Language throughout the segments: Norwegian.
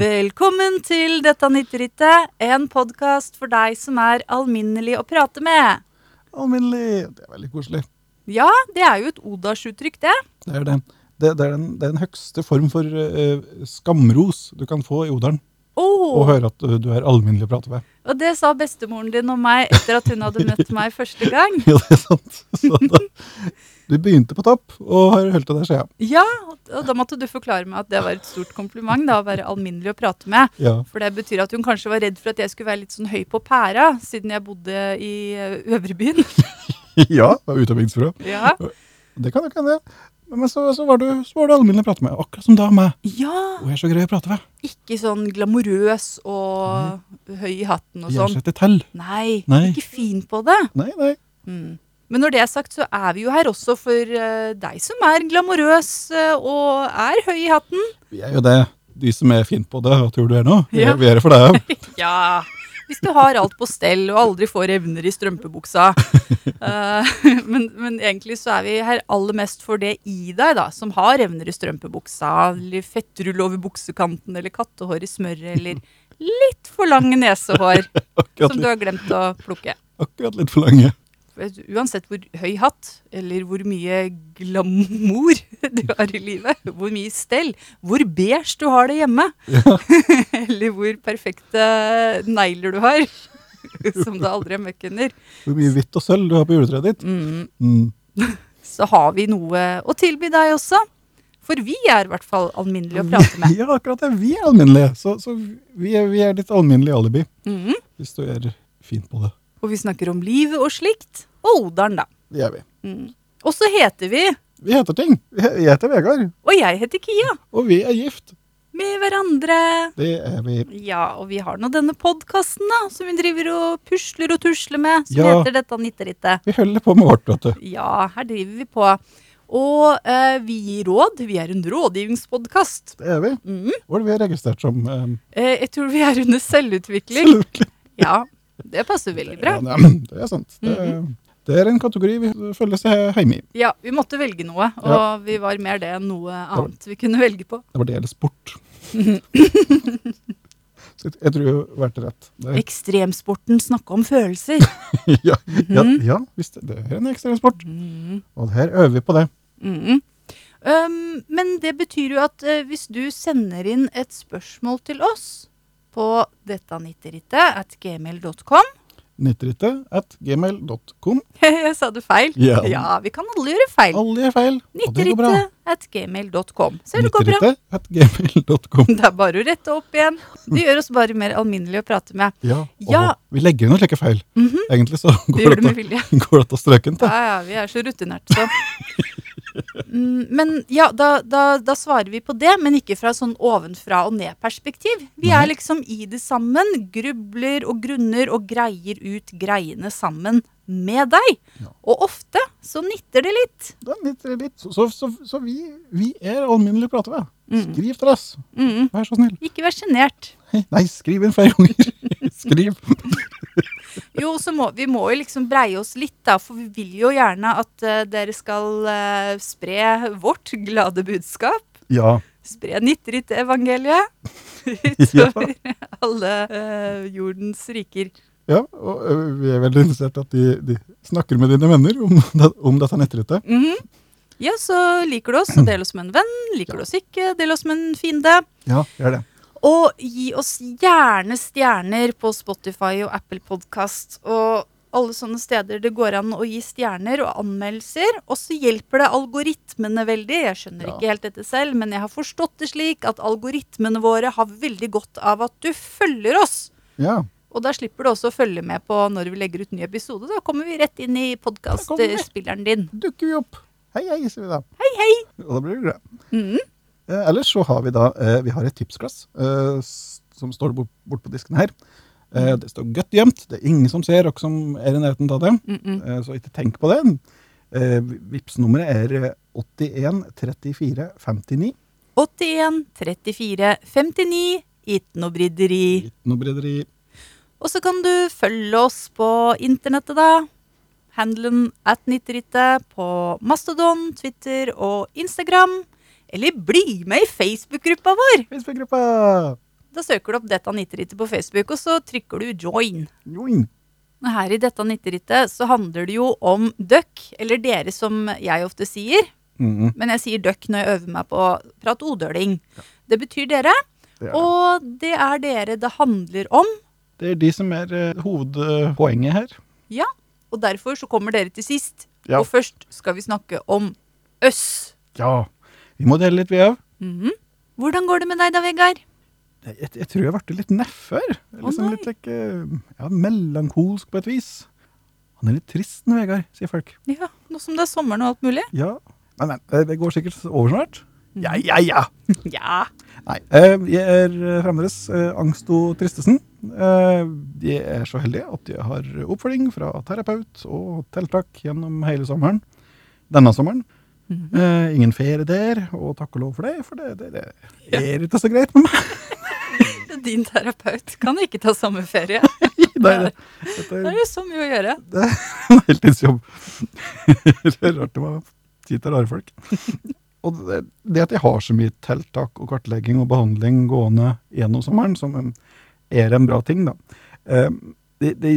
Velkommen til dette nytterittet, en podkast for deg som er alminnelig å prate med. Alminnelig. Det er veldig koselig. Ja, det er jo et Odas-uttrykk, det. Det er det. Det, det, er den, det er den høgste form for uh, skamros du kan få i odalen. Oh. Og høre at du, du er alminnelig å prate med. Og det sa bestemoren din om meg etter at hun hadde møtt meg første gang. Ja, det er sant. Så da, du begynte på topp og har holdt deg der siden. Ja, og da måtte du forklare meg at det var et stort kompliment, da, å være alminnelig å prate med. Ja. For det betyr at hun kanskje var redd for at jeg skulle være litt sånn høy på pæra, siden jeg bodde i eh, Øvrebyen. ja, var utdanningsfrø. Ja. Det kan jo hende. Men så, så, var du, så var du alminnelig å prate med, akkurat som da meg. ja. Og jeg er så grei å prate med. Ikke sånn glamorøs og høy i hatten og Gjør sånn. seg til tell. Nei, Nei. ikke fin på det. Nei, nei. Mm. Men når det er sagt, så er vi jo her også for eh, deg som er glamorøs eh, og er høy i hatten. Vi er jo det. De som er fint på det, hva tror du er nå? Vi Ja. vi er det for deg. Ja, hvis du har alt på stell og aldri får evner i strømpebuksa. uh, men, men egentlig så er vi her aller mest for det i deg, da, som har evner i strømpebuksa, eller fettrull over buksekanten, eller kattehår i smøret, eller litt for lange nesehår som du har glemt å plukke. akkurat litt for lange. Uansett hvor høy hatt, eller hvor mye glamour du har i livet, hvor mye stell, hvor beige du har det hjemme, eller hvor perfekte negler du har, som det aldri er møkk under, Hvor mye hvitt og sølv du har på juletreet ditt. mm, Mm. så har vi noe å tilby deg også. For vi er i hvert fall alminnelige å prate med. Ja, akkurat det. Vi er alminnelige. Så, så vi, er, vi er ditt alminnelige alibi, Mhm. hvis du er fint på det. Og vi snakker om livet og slikt, og oderen, da. Det er vi. Mm. Og så heter vi, Vi heter ting. Jeg heter Vegard, og jeg heter Kia, og vi er gift. med hverandre. Det er vi. Ja, og vi har nå denne podkasten da, som vi driver og pusler og tusler med, som Ja. heter dette Nitterittet. Vi holder på med vårt, vet du. Ja, her driver vi på. Og eh, vi gir råd. Vi er en rådgivningspodkast. Det er vi. Mm. Hvor er det vi er registrert som? Um, Eh, jeg tror vi er under selvutvikling. Selvutvikling. Ja, det passer veldig bra. Ja, nei, men det er sant. Det, Mhm. Det er en kategori vi følger seg hjemme i. Ja, vi måtte velge noe, og Ja. vi var mer det enn noe annet vi kunne velge på. Det var det eller sport. Jeg, tror jeg valgte rett. Det, Ekstremsporten snakke om følelser. ja, ja, Mhm. ja, visst. Det er en ekstremsport. Mm. Og her øver vi på det. Mm. Um, men det betyr jo at uh, hvis du sender inn et spørsmål til oss på dettanitterittet at gmail.com Nitterittet at gmail.com. Jeg sa det feil. Ja. vi kan alle gjøre feil. Alle gjør feil, og det går bra. At gmail.com. Ser det går bra. At gmail.com. Det er bare å rette opp igjen. Det gjør oss bare mer alminnelige å prate med. Ja, og Ja. vi legger inn noen slike feil. Mhm. Egentlig så går det det, til- går det til strøken til. Ja, ja, vi er så rutinerte, så. Mm, Men ja, da, da, da svarer vi på det, men ikke fra sånn ovenfra og ned-perspektiv. Vi er liksom i det sammen, grubler og grunner og greier ut greiene sammen med deg. Ja. Og ofte så nytter det litt. Da nitter det litt. Så, så, så, så vi, vi er alminnelige å prate med. Mm. Skriv til oss. Mm. Vær så snill. Ikke vær sjenert. Nei, skriv inn flere ganger. Skriv. Jo, så må vi må jo liksom breie oss litt, da, for vi vil jo gjerne at uh, dere skal uh, spre vårt glade budskap. Ja. Spre Nitterit-evangeliet utover alle uh, jordens riker. ja og vi er veldig interessert i at de, de snakker med dine venner om, om dette nettrittet. -hmm. Ja, så liker du oss, så del oss med en venn. Liker du oss ikke, del oss med en fiende. Ja, gjør det. Og gi oss gjerne stjerner på Spotify og Apple Podcast og alle sånne steder det går an å gi stjerner og anmeldelser. Og så hjelper det algoritmene veldig. Jeg skjønner Ja. ikke helt dette selv, men jeg har forstått det slik at algoritmene våre har veldig godt av at du følger oss. Ja. Og da slipper du også å følge med på når vi legger ut ny episode. Da kommer vi rett inn i podkastspilleren din. dukker vi opp. Hei, hei, sier vi da. Hei, hei! Og da blir det glad. Mhm. Eh, ellers så har vi da eh, vi har et tipsglass eh, som står bort, bort på disken her. Eh, det står godt gjemt. Det er ingen som ser dere som er i nærheten av det. Mm Eh, så ikke tenk på det. Eh, Vipps-nummeret er eh, 81 34 59. 81 34 59. Ikke noe bryderi. Ikke noe bryderi. Og så kan du følge oss på internettet, da. Handelen at Nitterittet på Mastodon, Twitter og Instagram. Eller bli med i Facebook-gruppa vår! Facebook-gruppa! Da søker du opp Detta nitterittet på Facebook, og så trykker du join. Join. Her i Detta nitterittet så handler det jo om døkk, eller dere som jeg ofte sier. Mhm. Men jeg sier døkk når jeg øver meg på å prate odøling. Det betyr dere, Det det. og det er dere det handler om. Det er de som er uh, hovedpoenget her. Ja, og derfor så kommer dere til sist. Ja. Og først skal vi snakke om øss. Ja. Vi må dele litt, vi òg. Mhm. Hvordan går det med deg da, Vegard? Jeg, jeg, tror jeg ble litt nedfor. Liksom oh, litt like, ja, melankolsk på et vis. Han er litt trist, nå, Vegard, sier folk. Ja, Nå som det er sommeren og alt mulig. Ja. Men, men det- går sikkert over snart. Mhm. Ja, ja, ja. Ja. Nei, eh, jeg er eh, fremdeles Angst Angsto Tristesen. Eh, jeg er så heldig at jeg har oppfølging fra terapeut og tiltak gjennom hele sommeren. Denne sommeren. Eh, ingen ferie der, og takk og lov for det, for det, det, det er ikke så greit med meg. Din terapeut kan ikke ta samme ferie. Nei, det, dette Det er jo så mye å gjøre. Det er en heltidsjobb. det er rart det var tid til rare folk. Og det, det at jeg har så mye tiltak og kartlegging og behandling gående gjennom sommeren, som en- er en bra ting, da, eh, det, det,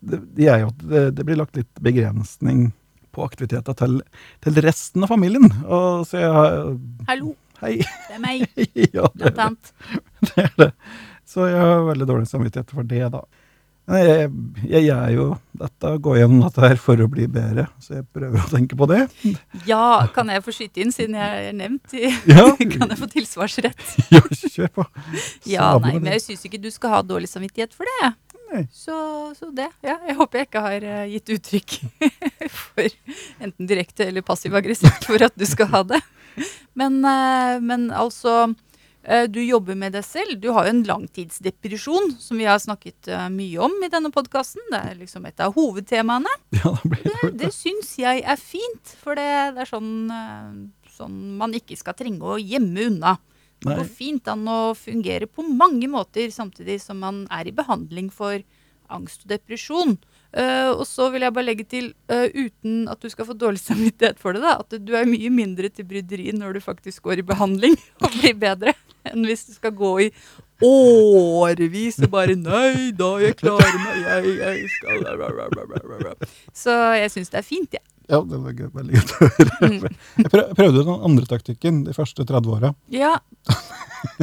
det, det er jo at det, det blir lagt litt begrensning på aktiviteter til, til resten av familien. Og så jeg Hallo, Hei. det er meg. ja, det, annet. det er det. Så jeg har veldig dårlig samvittighet for det, da. Men Jeg, jeg gjør jo dette, går gjennom dette her for å bli bedre, så jeg prøver å tenke på det. Ja, kan jeg få skyte inn, siden jeg er nevnt? I, Ja, kan jeg få tilsvarsrett? ja kjør på. Ja, nei, men jeg syns ikke du skal ha dårlig samvittighet for det. Så, så det. Ja, jeg håper jeg ikke har eh, gitt uttrykk for enten direkte eller passiv-aggressivt for at du skal ha det. Men, eh, men altså eh, Du jobber med deg selv. Du har jo en langtidsdepresjon, som vi har snakket mye om i denne podkasten. Det er liksom et av hovedtemaene. Ja, det Det, det syns jeg er fint, for det, det er sånn, sånn man ikke skal trenge å gjemme unna. Det går fint an å fungere på mange måter samtidig som man er i behandling for angst og depresjon. Uh, og så vil jeg bare legge til, uh, uten at du skal få dårlig samvittighet for det, da, at du er mye mindre til bryderi når du faktisk går i behandling og blir bedre, enn hvis du skal gå i årevis og bare Nei da, jeg klarer meg, jeg, jeg skal bla, bla, bla. Så jeg syns det er fint, jeg. Ja, det var gøy, veldig godt å høre. Mm. Jeg prøv- prøvde den andre taktikken de første 30 åra. Ja,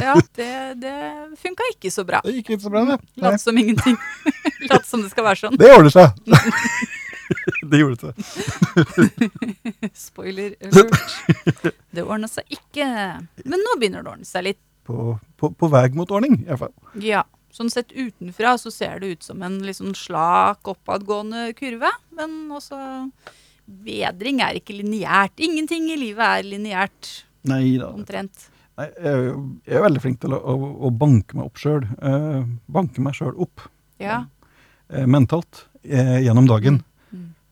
ja det, det funka ikke så bra. Det gikk ikke så bra, det. Nei, Lat som ingenting. Lat som det skal være sånn. det ordner seg. det gjorde det. Spoiler alert. Det ordna seg ikke. Men nå begynner det å ordne seg litt. På, på, på vei mot ordning, i hvert fall. Ja. Sånn sett utenfra så ser det ut som en sånn slak, oppadgående kurve. Men også bedring er ikke lineært. Ingenting i livet er lineært, Nei da. omtrent. Nei, jeg, er veldig flink til å, å, å banke meg opp sjøl. Eh, banke meg sjøl opp Ja. eh, mentalt eh, gjennom dagen.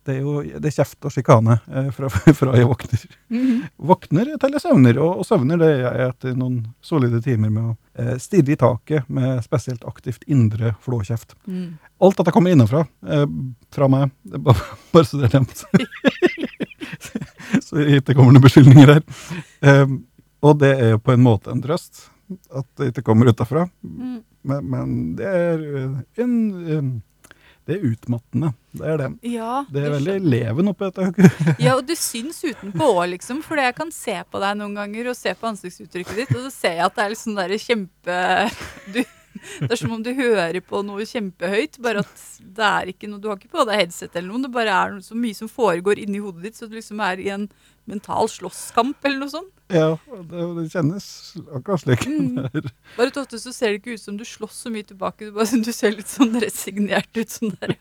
Mm. Det er jo det er kjeft og sjikane eh, fra, fra jeg våkner. Mhm. Våkner til jeg søvner, og, og søvner det gjør jeg etter noen solide timer med å eh, stirre i taket med spesielt aktivt indre flåkjeft. Mm. Alt dette kommer innenfra, eh, fra meg, bare, bare så det er nevnt. så ikke kommer noen beskyldninger her. Eh, og det er jo på en måte en trøst, at det ikke kommer utafra. Mm. Men, men det er en, en eh, Det er utmattende. Det er det. Ja, Det er veldig leven oppi dette. Ja, og du syns utenpå òg, liksom. For jeg kan se på deg noen ganger og se på ansiktsuttrykket ditt, og så ser jeg at det er litt sånn derre kjempe du, Det er som om du hører på noe kjempehøyt, bare at det er ikke noe Du har ikke på deg headset eller noe, det bare er så mye som foregår inni hodet ditt, så du liksom er i en mental slåsskamp eller noe sånt. Ja, det, det kjennes akkurat slik. Mm. Det er- Bare at ofte så ser det ikke ut som du slåss så mye tilbake, du, bare, du ser litt sånn resignert ut, sånn der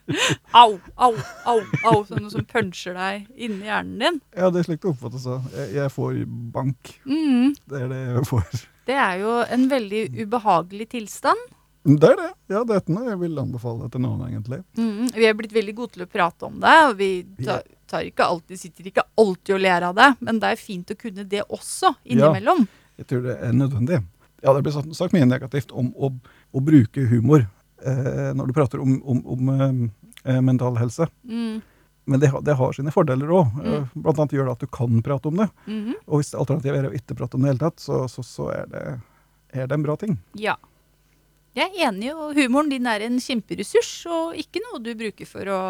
Au, au, au, au, sånn noe som puncher deg inni hjernen din. Ja, det er slik det oppfattes. da. Jeg, jeg får bank. Mm. Det er det jeg får. Det er jo en veldig ubehagelig tilstand. Det er det. Ja, det er noe jeg vil anbefale til noen, egentlig. Mm, vi er blitt veldig gode til å prate om det, og vi tar, tar ikke alltid, sitter ikke alltid og ler av det, men det er fint å kunne det også innimellom. Jeg tror det er nødvendig. Ja, det blir sagt, sagt mye negativt om å, å bruke humor eh, når du prater om, om, om eh, mental helse. Mm, Men det, det har sine fordeler òg. Mm. Blant annet gjør det at du kan prate om det. mhm, Og hvis alternativet er å ikke prate om det i det hele tatt, så, så, så er, det, er det en bra ting. Ja. Jeg er enig, og humoren din er en kjemperessurs, og ikke noe du bruker for å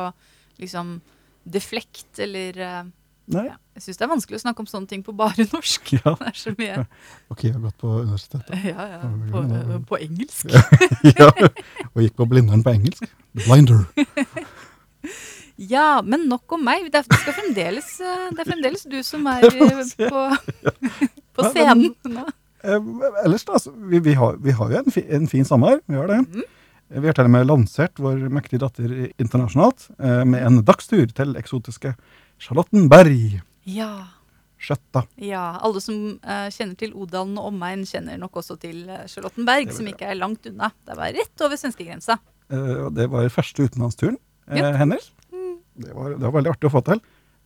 liksom deflekt eller eh, Nei? ja. Jeg syns det er vanskelig å snakke om sånne ting på bare norsk. Ja. Det er så mye Ok, jeg har gått på universitetet. Ja, ja. På, på engelsk. ja, og gikk på Blindern på engelsk. Blinder. Ja, men nok om meg. Det er, det fremdeles, eh, det er fremdeles du som er eh, på, på scenen nå. Eh, ellers da, vi, vi, har, vi har jo en, fi, en fin sommer, vi har det. Eh, Vi har til og med lansert vår mektige datter internasjonalt eh, med en dagstur til eksotiske Charlottenberg. Ja. Skjøtta. ja. Alle som eh, kjenner til Odalen og omegn, kjenner nok også til eh, Charlottenberg, som ikke er langt unna. Det var rett over svenskegrensa. Eh, det var første utenlandsturen eh, hennes. Mm. Det var, det var veldig artig å få til.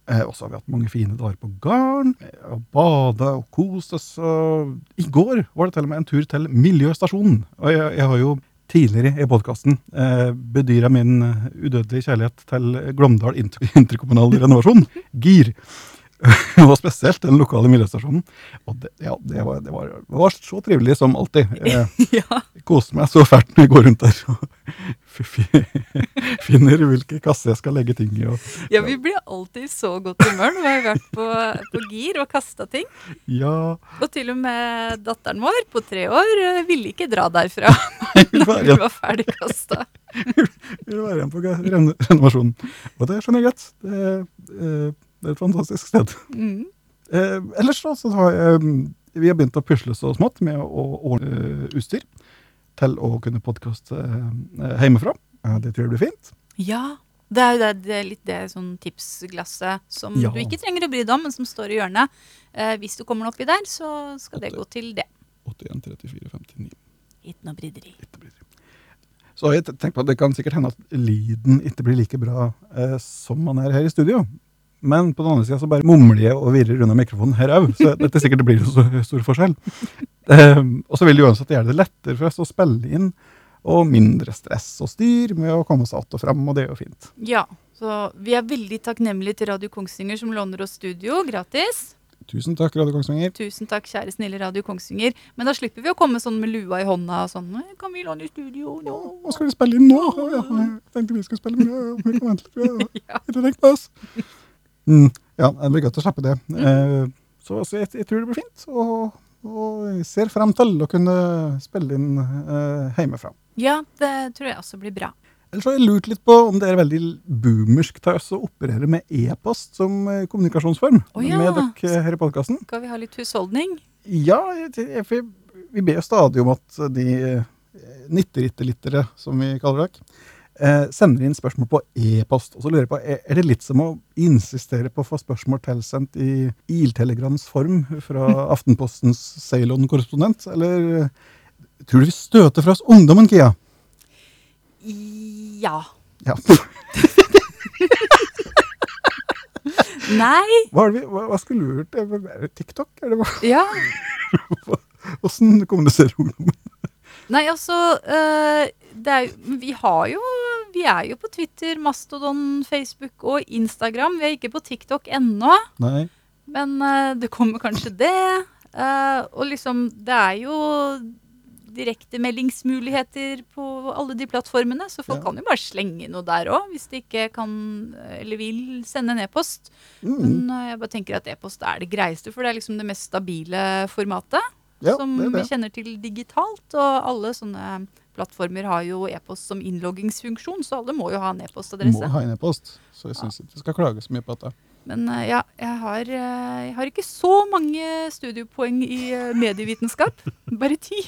Eh, og så har vi hatt mange fine dager på garn, eh, og bada og kost oss. I går var det til og med en tur til Miljøstasjonen. Og jeg, jeg har jo tidligere i podkasten eh, bedyra min eh, udødelige kjærlighet til Glåmdal interkommunal renovasjon, GIR. Og spesielt den lokale miljøstasjonen. Og det, ja, det, var, det, var, det var så trivelig som alltid. Eh, ja. jeg koser meg så fælt når jeg går rundt der og finner hvilke kasser jeg skal legge ting i. Og, ja, vi blir alltid i så godt humør når vi har vært på, på gir og kasta ting. ja, Og til og med datteren vår på tre år eh, ville ikke dra derfra når vi var ferdig kasta. Vi vil være igjen på renovasjonen. Og det skjønner jeg godt. Det, eh, det er et fantastisk sted. Mm. Eh, ellers da, så har jeg, mm, vi har begynt å pusle så smått med å ordne eh, utstyr til å kunne podkaste eh, hjemmefra. Eh, det tror jeg blir fint. Ja. Det er det, det er litt det sånn tipsglasset som Ja. du ikke trenger å bry deg om, men som står i hjørnet. Eh, hvis du kommer oppi der, så skal det gå til det. 81, 34, 59. Ikke noe bryderi. ikke det. Så jeg tenker på at det kan sikkert hende at lyden ikke blir like bra eh, som man er her i studio. Men på den andre sida så bare mumler jeg og virrer unna mikrofonen her òg, så dette sikkert blir så stor forskjell. Eh, og så vil det uansett gjøre det lettere for oss å spille inn, og mindre stress og styr med å komme oss att og fram, og det er jo fint. Ja, så vi er veldig takknemlige til Radio Kongsvinger som låner oss studio gratis. Tusen takk, Radio Kongsvinger. Tusen takk, kjære snille Radio Kongsvinger. Men da slipper vi å komme sånn med lua i hånda og sånn. Kan vi låne i studio nå? Hva skal vi spille inn nå? Ja, jeg tenkte vi skulle spille, inn, ja, vi kan vente litt. Ja. Mm, ja, det blir godt å slippe det. Eh, så så jeg, jeg tror det blir fint, og, og jeg ser frem til å kunne spille inn eh, hjemmefra. Ja, det tror jeg også blir bra. Ellers har jeg lurt litt på om det er veldig boomersk til oss å operere med e-post som eh, kommunikasjonsform Oh, ja. med dere her i podkasten. Skal vi ha litt husholdning? Ja, for vi ber jo stadig om at de nytterittelittere, nitterittelittere, som vi kaller dere, eh, sender inn spørsmål på e-post. Og så lurer jeg på, er, er det litt som å insistere på å få spørsmål tilsendt i iltelegrams form fra Aftenpostens Ceylon-korrespondent? Eller eh, tror du vi støter fra oss ungdommen, Kia? Ja. Ja. Nei. Hva, vi, hva, hva skulle du gjort? Er det TikTok? Er det hva? Ja. Hvordan kommuniserer ungdommen? Nei, altså eh, er, Vi har jo Vi er jo på Twitter, Mastodon, Facebook og Instagram. Vi er ikke på TikTok ennå, Nei. men eh, det kommer kanskje det. Eh, og liksom Det er jo direktemeldingsmuligheter på alle de plattformene, så folk Ja. kan jo bare slenge noe der òg, hvis de ikke kan eller vil sende en e-post. Mm. Men jeg bare tenker at e-post er det greieste, for det er liksom det mest stabile formatet. Ja, som det det. vi kjenner til digitalt. Og alle sånne plattformer har jo e-post som innloggingsfunksjon, så alle må jo ha en e-postadresse. ha en e-post, så jeg syns ikke vi skal klage så mye på dette. Men eh, ja, jeg har, eh, jeg har ikke så mange studiepoeng i eh, medievitenskap. Bare ti.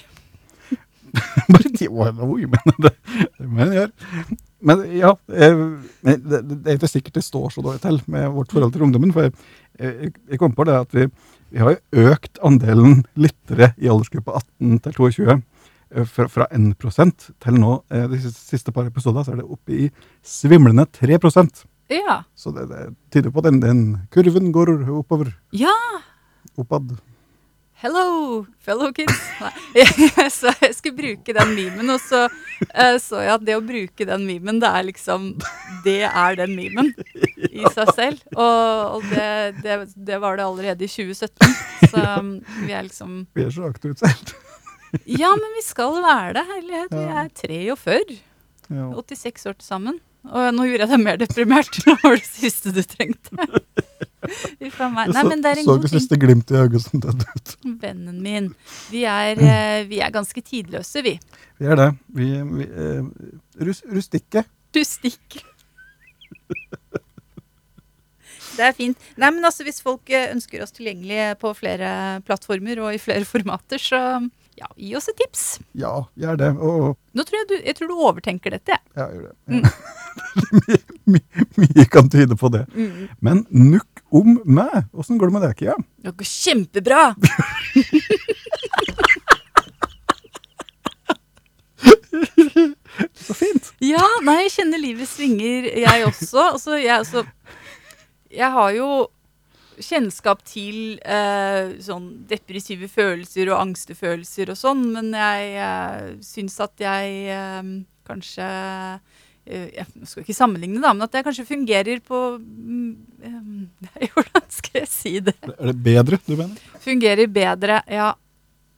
Bare ti oi, men det, det må en gjøre. Men ja, det, det det er ikke sikkert det står så dårlig til med vårt forhold til ungdommen. For jeg, jeg, jeg kom på det at vi, vi har jo økt andelen lyttere i aldersgruppa 18 til 22 eh, fra, fra 1 til nå, eh, de siste- siste par episodene, så er det oppe i svimlende 3% Ja. Så det, det tyder på at den, den kurven går oppover. ja. Oppad. Hello, fellow kids. Så jeg skulle bruke den memen, og så eh, så jeg at det å bruke den memen, det er liksom Det er den memen i seg selv. Og, og det, det, det var det allerede i 2017. Så um, vi er liksom Vi er så akterutseilt. Ja, men vi skal være det, herlighet. Vi er 43. Ja. 86 år til sammen. Og nå gjorde jeg deg mer deprimert. Nå var det siste du trengte. Uff a meg. Nei, så, men det er en så god det ting. siste glimt i øyet som døde ut. Vennen min. Vi er, eh, vi er ganske tidløse, vi. Vi er det. Vi, vi eh, rus, rustikke. Du. Det er fint. Nei, men altså, Hvis folk eh, ønsker oss tilgjengelig på flere plattformer og i flere formater, så ja, gi oss et tips. Ja, gjør det. Og Nå tror jeg du, jeg tror du overtenker dette. jeg. ja, gjør det. Mm. mye, mye, mye kan tyde på det. Men nukk om meg. Åssen går det med deg, Kia? Det går kjempebra! Så fint. Ja, nei, jeg kjenner livet svinger, jeg også. Altså, jeg, altså, jeg har jo kjennskap til eh, sånn depressive følelser og angstefølelser og sånn, men jeg eh, syns at jeg eh, kanskje eh, Jeg skal ikke sammenligne, da, men at jeg kanskje fungerer på mm, eh, hvordan skal jeg si det? Er det bedre, du mener? Fungerer bedre, ja.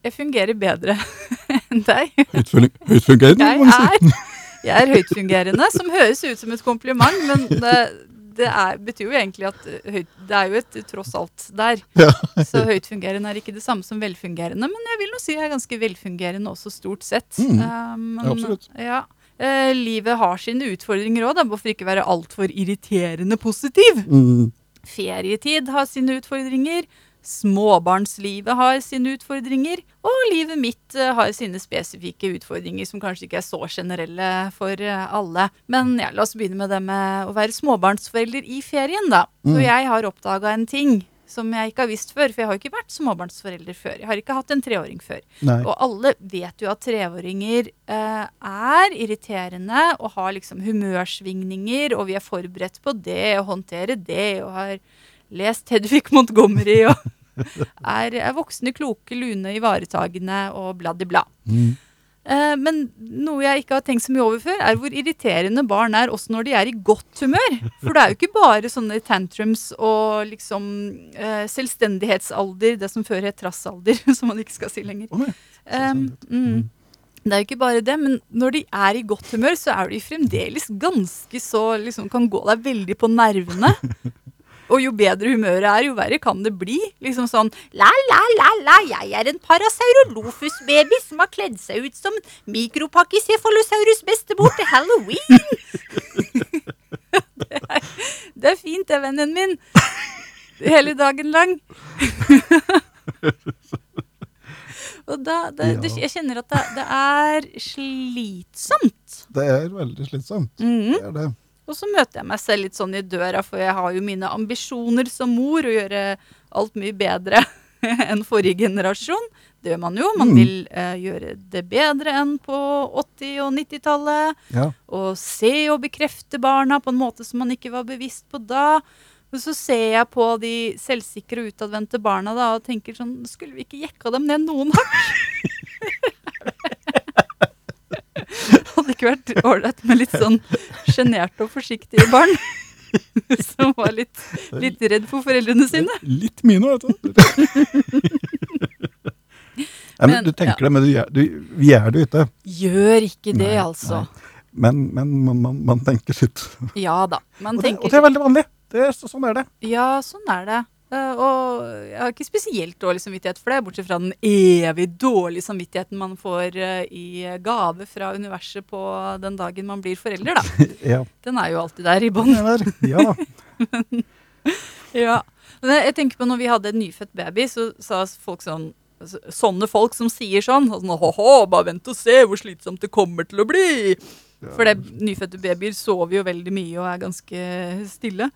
Jeg fungerer bedre enn deg. Høytfungerende, må man si. jeg er høytfungerende, som høres ut som et kompliment, men det, det er, betyr jo egentlig at eh, høyt, det er jo et tross alt der. Ja. Så høytfungerende er ikke det samme som velfungerende, men jeg vil nå si jeg er ganske velfungerende også, stort sett. Mm. Um, Ja, absolutt. Ja. Uh, livet har sine utfordringer òg, hvorfor ikke være altfor irriterende positiv? Mm. Ferietid har sine utfordringer. Småbarnslivet har sine utfordringer. Og livet mitt eh, har sine spesifikke utfordringer som kanskje ikke er så generelle for eh, alle. Men ja, la oss begynne med det med å være småbarnsforelder i ferien, da. Mm. For jeg har oppdaga en ting som jeg ikke har visst før. For jeg har ikke vært småbarnsforelder før. Jeg har ikke hatt en treåring før. Nei. Og alle vet jo at treåringer eh, er irriterende og har liksom humørsvingninger, og vi er forberedt på det og håndterer det, og har lest Hedvig Montgomery og er, er voksne, kloke, lune, ivaretagende og bladdi-bla. Mm. Eh, men noe jeg ikke har tenkt så mye over før, er hvor irriterende barn er også når de er i godt humør. For det er jo ikke bare sånne tantrums og liksom eh, selvstendighetsalder, det som før het trassalder, som man ikke skal si lenger. Oh, mm. Det er jo ikke bare det, men når de er i godt humør, så er de fremdeles ganske så liksom Kan gå deg veldig på nervene. Og jo bedre humøret er, jo verre kan det bli. Liksom sånn La, la, la, la, jeg er en parasaurolophus-baby som har kledd seg ut som mikropakkisefalosaurus bestemor til halloween. det, er, det er fint, det, vennen min. Hele dagen lang. Og da, det, Ja. jeg kjenner at det, det er slitsomt. Det er veldig slitsomt. Mhm. Det er det. Og så møter jeg meg selv litt sånn i døra, for jeg har jo mine ambisjoner som mor å gjøre alt mye bedre enn forrige generasjon. Det gjør man jo. Man Mm. vil eh, gjøre det bedre enn på 80- og 90-tallet. Ja. Og se og bekrefte barna på en måte som man ikke var bevisst på da. Og så ser jeg på de selvsikre og utadvendte barna da, og tenker sånn Skulle vi ikke jekka dem ned noen hakk? Hadde ikke vært ålreit med litt sånn sjenerte og forsiktige barn? Som var litt, litt redd for foreldrene sine? Litt mine, vet du. Nei, men, Men, du tenker ja. det, men du, du, vi gjør det jo ikke. Gjør ikke det, Nei, altså. Men, men man, man, man tenker sitt. Ja da. Man Og det, og det er veldig vanlig. Det er, så- sånn er det. Ja, sånn er det. Eh, og jeg har ikke spesielt dårlig samvittighet for det, bortsett fra den evig dårlige samvittigheten man får eh, i gave fra universet på den dagen man blir forelder, da. Ja, Den er jo alltid der i bånn. ja da. Ja. Men jeg, tenker på når vi hadde en nyfødt baby, så sa folk sånn Sånne folk som sier sånn, sånn Hå-hå, bare vent og se hvor slitsomt det kommer til å bli. For det, nyfødte babyer sover jo veldig mye og er ganske stille.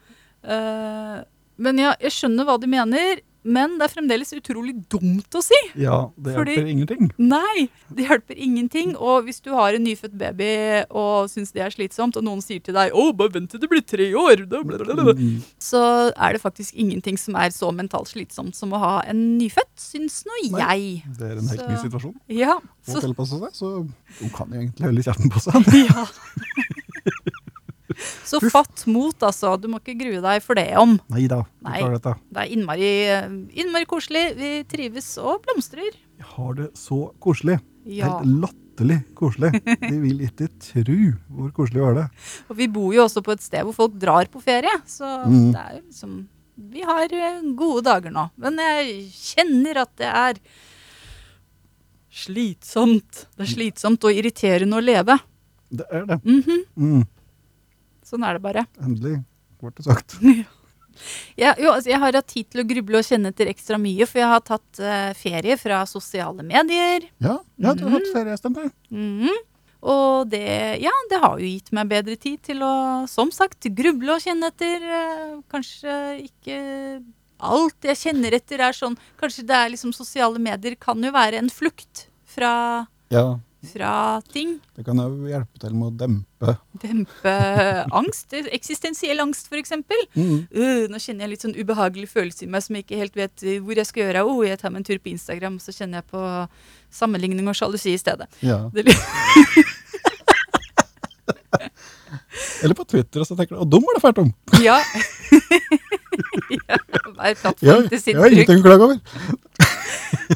Eh, men ja, jeg skjønner hva de mener, men det er fremdeles utrolig dumt å si. Ja, det Fordi- hjelper ingenting. Nei, det hjelper ingenting. Og hvis du har en nyfødt baby og syns det er slitsomt, og noen sier til deg 'Å, bare vent til det blir tre år', da, bla, bla, bla, Mm. så er det faktisk ingenting som er så mentalt slitsomt som å ha en nyfødt, syns nå jeg. Det er en helt Så- ny situasjon. Ja, så, tilpasse seg, så hun kan jo egentlig holde kjeften på seg. ja. Så fatt mot, altså. Du må ikke grue deg for det om. Nei da, vi Nei. dette. Det er innmari, innmari koselig. Vi trives og blomstrer. Vi har det så koselig. Ja. Helt latterlig koselig. De vil ikke tru hvor koselig vi har det. Og vi bor jo også på et sted hvor folk drar på ferie, så Mm. det er liksom Vi har eh, gode dager nå. Men jeg kjenner at det er slitsomt. Det er slitsomt og irriterende å leve. Det er det. Mhm, Mm, Sånn er det bare. endelig ble det sagt. Ja, jo, altså, jeg har hatt tid til å gruble og kjenne etter ekstra mye, for jeg har tatt uh, ferie fra sosiale medier. Ja, ja du har hatt ferie stemmer du. Mhm. Og det, ja, det har jo gitt meg bedre tid til å, som sagt, gruble og kjenne etter. Uh, Kanskje ikke alt jeg kjenner etter er sånn Kanskje det er liksom sosiale medier kan jo være en flukt fra, Ja, fra ting. det kan jo hjelpe til med å dempe. Dempe angst. Eksistensiell angst, f.eks. Mm. Uh, nå kjenner jeg litt sånn ubehagelig følelse i meg som jeg ikke helt vet hvor jeg skal gjøre. Oh, jeg tar meg en tur på Instagram, så kjenner jeg på sammenligning og sjalusi i stedet. Ja. Er Eller på Twitter, og så tenker du 'Å, dum var det fælt om'. ja. ja. Hver plattform Ja, til jeg sitt har bruk. ingenting å klage over.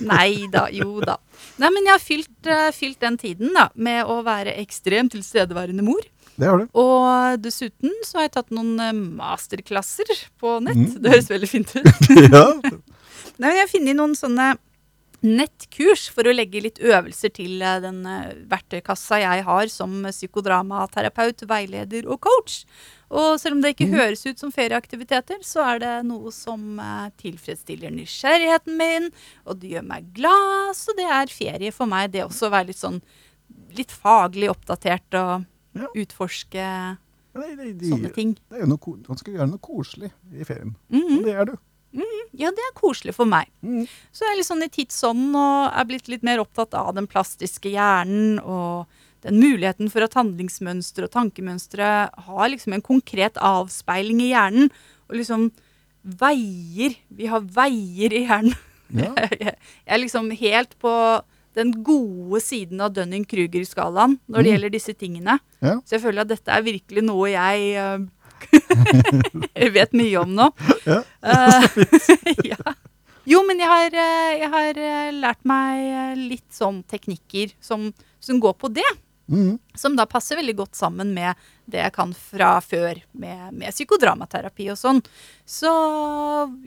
Nei da, jo da. Nei, men jeg har fylt, uh, fylt den tiden da, med å være ekstremt tilstedeværende mor. Det har du. Og dessuten så har jeg tatt noen eh, masterklasser på nett. Mm. Det høres veldig fint ut. ja. Nei, men jeg har funnet noen sånne nettkurs for å legge litt øvelser til eh, den eh, verktøykassa jeg har som psykodramaterapeut, veileder og coach. Og selv om det ikke mm. høres ut som ferieaktiviteter, så er det noe som eh, tilfredsstiller nysgjerrigheten min, og det gjør meg glad, så det er ferie for meg. Det også å være litt sånn litt faglig oppdatert og Ja. utforske ja, det, det, det, sånne ting. det er jo noe, man skal gjøre noe koselig i ferien. Mhm. Og det er du. Ja, det er koselig for meg. Mm. Så jeg er litt sånn i tidsånden og er blitt litt mer opptatt av den plastiske hjernen og den muligheten for at handlingsmønstre og tankemønstre har liksom en konkret avspeiling i hjernen. Og liksom veier Vi har veier i hjernen. Ja. Jeg er liksom helt på den gode siden av Dunning-Kruger-skalaen når det Mm. gjelder disse tingene. Ja. Så jeg føler at dette er virkelig noe jeg eh, vet mye om nå. Ja, Eh, ja. Jo, men jeg har, eh, jeg har eh, lært meg litt sånn teknikker som, som går på det. Mm. Som da passer veldig godt sammen med det jeg kan fra før, med, med psykodramaterapi og sånn. Så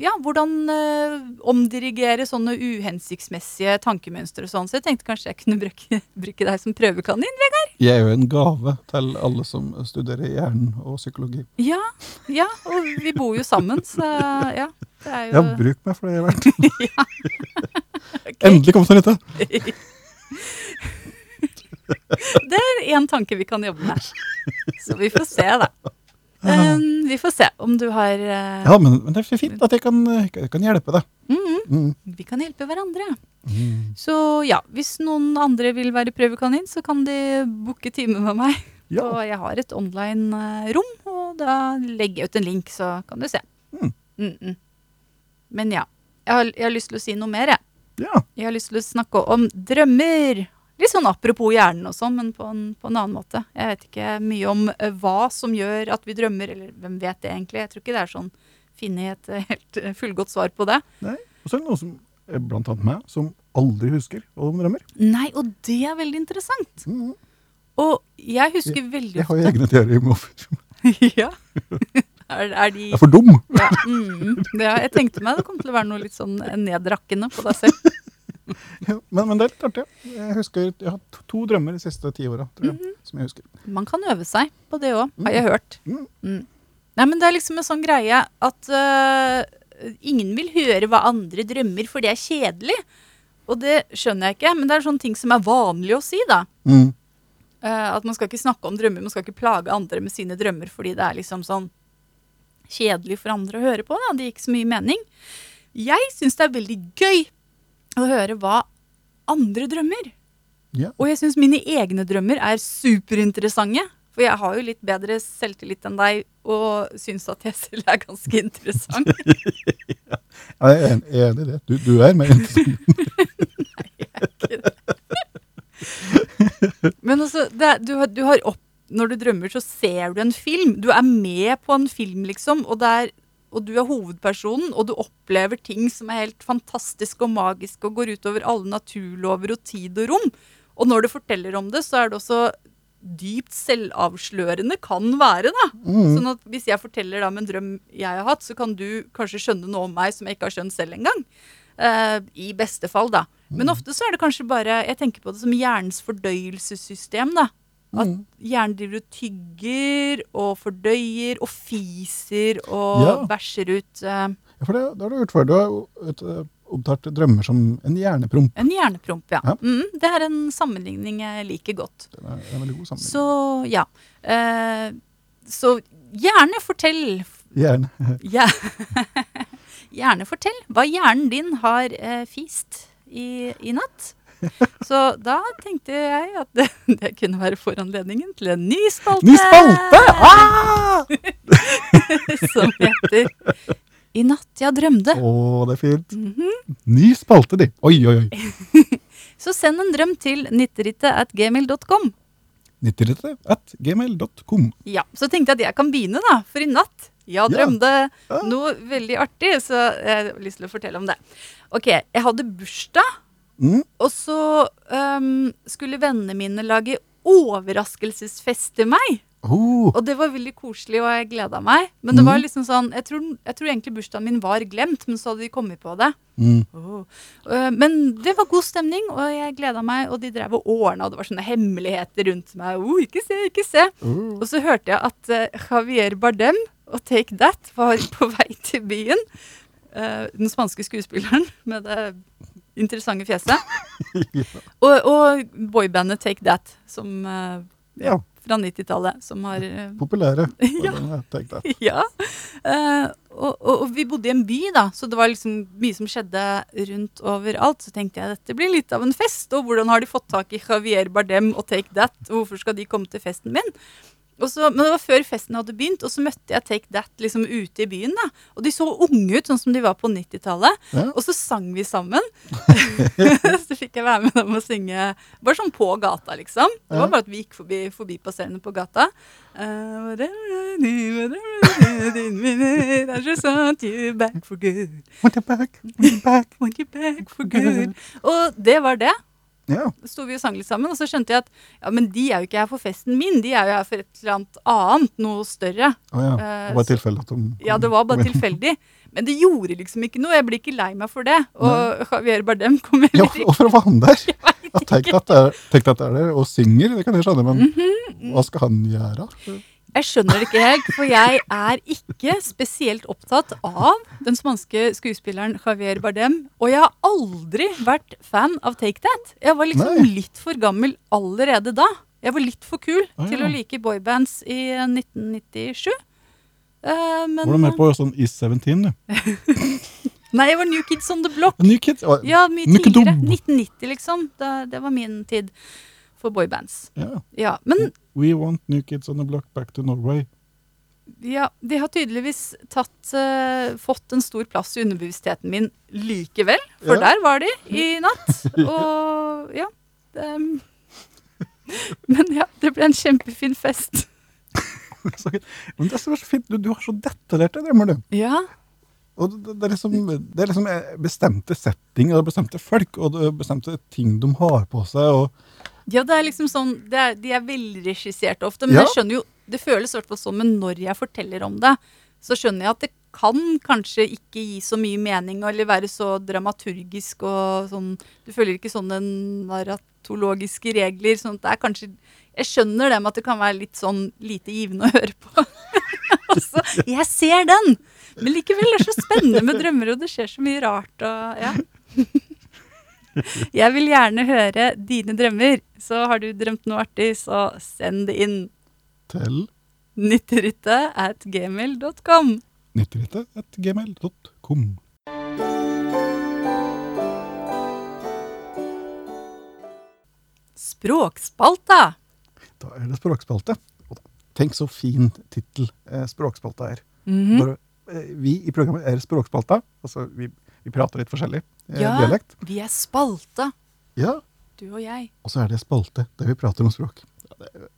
ja, hvordan eh, omdirigere sånne uhensiktsmessige tankemønstre og sånn. Så jeg tenkte kanskje jeg kunne bruke, bruke deg som prøvekanin. Vegard? Jeg er jo en gave til alle som studerer hjernen og psykologi. Ja, ja, og vi bor jo sammen, så ja. Det er jo Ja, bruk meg for det jeg er verdt. okay. Endelig kom det nytte. Det er én tanke vi kan jobbe med. Så vi får se, da. Um, vi får se om du har uh, Ja, men, men det er fint at jeg kan, jeg kan hjelpe deg. Mm -hmm. mm. Vi kan hjelpe hverandre. Mm. Så ja, hvis noen andre vil være prøvekanin, så kan de booke time med meg. Ja. Og jeg har et online eh, og da legger jeg ut en link, så kan du se. Mm. Mhm. Men ja, jeg har, jeg har lyst til å si noe mer, jeg. ja. Jeg har lyst til å snakke om drømmer. Litt sånn apropos hjernen og sånn, men på en, på en annen måte. Jeg vet ikke mye om eh, hva som gjør at vi drømmer, eller hvem vet det egentlig. Jeg tror ikke det er sånn funnet et eh, helt eh, fullgodt svar på det. Nei. Og så er det noe som blant annet meg, som aldri husker hva de drømmer. Nei, og det er veldig interessant. Mhm. Og jeg husker veldig Jeg har jo egne teorier om hvorfor. ja. Er, er de Jeg er for dum. ja, mm, det, jeg tenkte meg det kom til å være noe litt sånn nedrakkende på deg selv. Men, men det er litt artig. Jeg husker, jeg har to, to drømmer de siste ti åra, Mm jeg. Som jeg husker. Man kan øve seg på det òg, har jeg hørt. Mm. Mm. Nei, men det er liksom en sånn greie at uh, ingen vil høre hva andre drømmer, for det er kjedelig. Og det skjønner jeg ikke, men det er sånne ting som er vanlig å si, da. Mm. Eh, at man skal ikke snakke om drømmer, man skal ikke plage andre med sine drømmer fordi det er liksom sånn kjedelig for andre å høre på. Da. Det gir ikke så mye mening. Jeg syns det er veldig gøy å høre hva andre drømmer. Ja. Og jeg syns mine egne drømmer er superinteressante. For jeg har jo litt bedre selvtillit enn deg, og syns at jeg selv er ganske interessant. Ja, Jeg er en- er enig i det. Du, du er mer interessant. Men altså, det, er- du, du har opp, når du drømmer, så ser du en film. Du er med på en film, liksom. Og, det er, og du er hovedpersonen, og du opplever ting som er helt fantastiske og magiske og går utover alle naturlover og tid og rom. Og når du forteller om det, så er det også dypt selvavslørende kan være. da. Mm. Sånn at Hvis jeg forteller da om en drøm jeg har hatt, så kan du kanskje skjønne noe om meg som jeg ikke har skjønt selv engang. Uh, I beste fall, da. Men ofte så er det kanskje bare Jeg tenker på det som hjernens fordøyelsessystem. da. At Mm. hjernen driver og tygger og fordøyer og fiser og Ja. bæsjer ut Uh, Ja, for det, det har du gjort før. Du har opptatt omtalt drømmer som en hjernepromp. en hjernepromp. Ja. Ja. Mm, det er en sammenligning jeg liker godt. Det er en veldig god sammenligning. Så ja. Uh, så gjerne fortell Gjerne. Ja. Gjerne fortell hva hjernen din har uh, fist i, i natt. Så da tenkte jeg at det, det kunne være foranledningen til en ny spalte. Ny spalte! Ah! Som heter I natt jeg drømte. Å, det er fint. Mhm. Ny spalte, de. Oi, oi, oi. Så send en drøm til nitterittet at gmail.com. 90 at gmail.com. Ja, så tenkte jeg at jeg kan begynne, da. For i natt jeg drømte Ja. noe veldig artig, så jeg har lyst til å fortelle om det. Ok, jeg hadde bursdag. Mm. Og så um, skulle vennene mine lage overraskelsesfest til meg. Oh, Og det var veldig koselig, og jeg gleda meg. Men det var Mhm. liksom sånn Jeg tror, jeg tror egentlig bursdagen min var glemt, men så hadde de kommet på det. mm. Oh. Uh, men det var god stemning, og jeg gleda meg, og de drev og ordna, og det var sånne hemmeligheter rundt meg. Oh, ikke se, ikke se. Oh. Og så hørte jeg at uh, Javier Bardem og Take That var på vei til byen. Uh, den spanske skuespilleren med det interessante fjeset. Og, og boybandet Take That, som uh, Ja, fra 90-tallet, som har eh, populære. Ja. Take har jeg tenkt at- Ja. Uh, og, og, og vi bodde i en by, da, så det var liksom mye som skjedde rundt overalt. Så tenkte jeg dette blir litt av en fest, og hvordan har de fått tak i Javier Bardem og Take That? Og hvorfor skal de komme til festen min? Så, men det var før festen hadde begynt, og så møtte jeg Take That liksom ute i byen. da. Og de så unge ut, sånn som de var på 90-tallet. Ja. Og så sang vi sammen. så fikk jeg være med dem og synge bare sånn på gata, liksom. Det var bare at vi gikk forbi forbipasserende på gata. Uh, I just want you back for good. Want you back, want you back. Want you back for good. Og det var det. Ja. Sto vi og sang litt sammen, og så skjønte jeg at ja, men de er jo ikke her for festen min, de er jo her for et eller annet annet, noe større. Oh, ja. Eh, Det var tilfeldig at de Ja, det var bare tilfeldig. Men det gjorde liksom ikke noe. Jeg blir ikke lei meg for det. Og Javier Bardem kom Ja, hvorfor var han der? Jeg tenkte tenk at det er, er der og synger, det kan jeg skjønne, men Mhm. hva skal han gjøre? Jeg skjønner det ikke helt, for jeg er ikke spesielt opptatt av den spanske skuespilleren Javier Bardem. Og jeg har aldri vært fan av Take That. Jeg var liksom Nei. litt for gammel allerede da. Jeg var litt for kul Ah, til å like boybands i 1997. Uh, men Var du med på sånn Is 17? du? Nei, jeg var New Kids on the Block. New Kids? Ja, mye tidligere. 1990, liksom. Det, det var min tid for boybands. Ja. Ja, men We want New Kids on the Block back to Norway. Ja, de har tydeligvis tatt, uh, fått en stor plass i underbevisstheten min likevel. For Ja. der var de i natt. Og ja. Det, men ja, det ble en kjempefin fest. Men det er så fint, du, du har så detaljerte drømmer, du. Ja. Og det, det, er liksom, det er liksom eh, bestemte settinger og bestemte folk, og bestemte ting de har på seg. og ja, det er liksom sånn det er, De er velregisserte ofte, men Ja. jeg skjønner jo Det føles i hvert fall sånn, men når jeg forteller om det, så skjønner jeg at det kan kanskje ikke gi så mye mening eller være så dramaturgisk og sånn Du føler ikke sånne narratologiske regler. sånn at det er kanskje Jeg skjønner det med at det kan være litt sånn lite givende å høre på. altså, jeg ser den! Men likevel er det så spennende med drømmer, og det skjer så mye rart og ja. Jeg vil gjerne høre dine drømmer, så har du drømt noe artig, så send det inn. til Nytteryttet at gmail.com. nytterittet.gmail.com. Språkspalta! Da er det språkspalte. Tenk så fin tittel eh, språkspalta er. Mm -hmm. Når, eh, vi i programmet er språkspalta. Altså, vi, vi prater litt forskjellig eh, Ja. dialekt. Vi er spalte. Ja, du og jeg. og så er det spalte der vi prater om språk. Ja, det,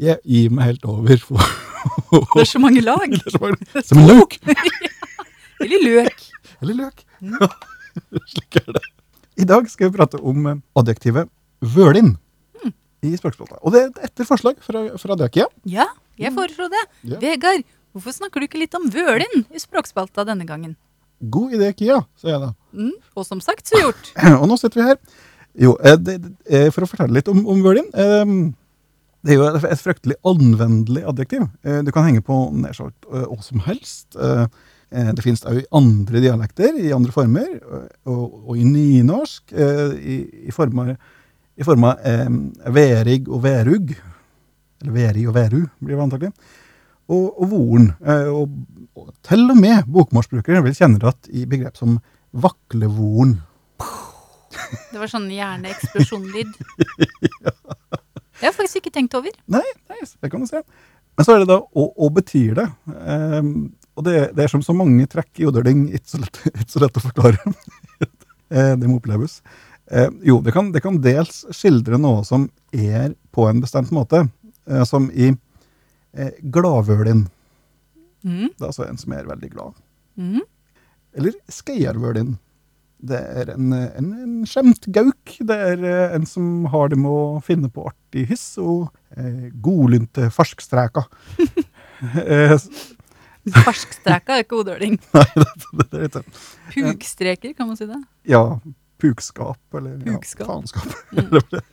Jeg gir meg helt over for Det er så mange lag. Det er så mange- Som en løk! Eller løk. Eller løk. Ja, slik er det. I dag skal vi prate om eh, adjektivet vølin i språkspalta. Og det er etter forslag fra, fra Døkia. Ja, jeg foreslo det. Ja. Vegard, hvorfor snakker du ikke litt om vølin i språkspalta denne gangen? God idé, Kia, sier jeg da. Mm, og som sagt, så gjort. Og nå sitter vi her. Jo, eh, det, det, eh, for å fortelle litt om, om Berlin. eh, Det er jo et fryktelig anvendelig adjektiv. Eh, Du kan henge på nær sagt hva som helst. Det finnes òg i andre dialekter, i andre former, og, og i nynorsk, eh, i, i former i form av eh, verig og verug. Eller veri og veru, blir det antagelig. Og, og voren. Eh, og, og til og med bokmålsbrukere vil kjenne igjen i begrep som vaklevoren. Det var sånn hjerneeksplosjonlyd. Det har jeg faktisk ikke tenkt over. Nei, nei, det kan du se. Men så er det da hva betyr det? Um, og det, det er som så mange trekk i odøling, ikke ikke så lett å forklare. Eh, det må oppleves. Eh, jo, det kan, det kan dels skildre noe som er på en bestemt måte, eh, som i eh, gladvølin. Mm, Det er altså en som er veldig glad. mm. Eller skeiarvølin. Det er en, en, en skjemt gauk. Det er eh, en som har det med å finne på artig hyss og eh, godlynte farskstreker. farskstreker Farskstreka er ikke odøling. nei, det, det, det er ikke Pukstreker, kan man si det? Ja, pukskap, eller Pukskap. Ja, faenskap.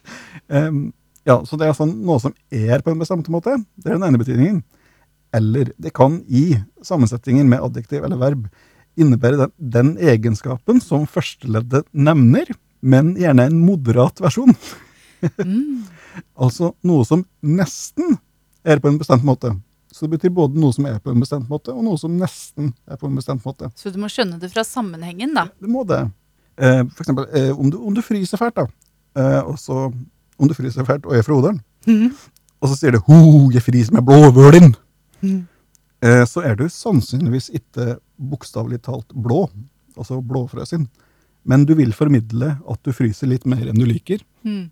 um, ja, så det er sånn, noe som er på en bestemt måte. Det er den ene betydningen. Eller det kan i sammensetninger med adjektiv eller verb innebære den, den egenskapen som førsteleddet nevner, men gjerne en moderat versjon. Mm. Altså noe som nesten er på en bestemt måte. Så det betyr både noe som er på en bestemt måte, og noe som nesten er på en bestemt måte. Så du må skjønne det fra sammenhengen, da. Du må det. Eh, for eksempel, eh, om, du, om du fryser fælt, da. Eh, og så, om du fryser fælt og er fra Odalen, Mm. og så sier du 'ho, jeg fryser med blåvølin', Mm. eh, så er du sannsynligvis ikke bokstavelig talt blå, altså blåfrøsen, Men du vil formidle at du fryser litt mer enn du liker. Mm.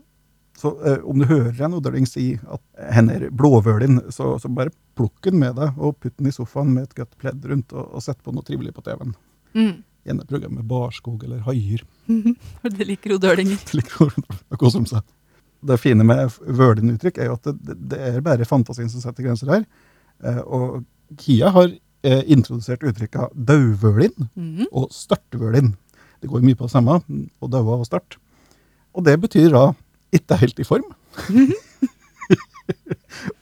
Så eh, om du hører en odøling si at hen er blåvølin, så, så bare plukk den med deg og putt den i sofaen med et godt pledd rundt, og, og sett på noe trivelig på TV-en. Mm. Gjerne programmet Barskog eller Haier. det liker odølinger. Det fine med Vølin-uttrykk er jo at det, det er bare fantasien som setter grenser her. Eh, og Kia har eh, introdusert uttrykka dauvølin Mm. og størtvølin. Det går mye på det samme, og daua og start. Og det betyr da ikke helt i form.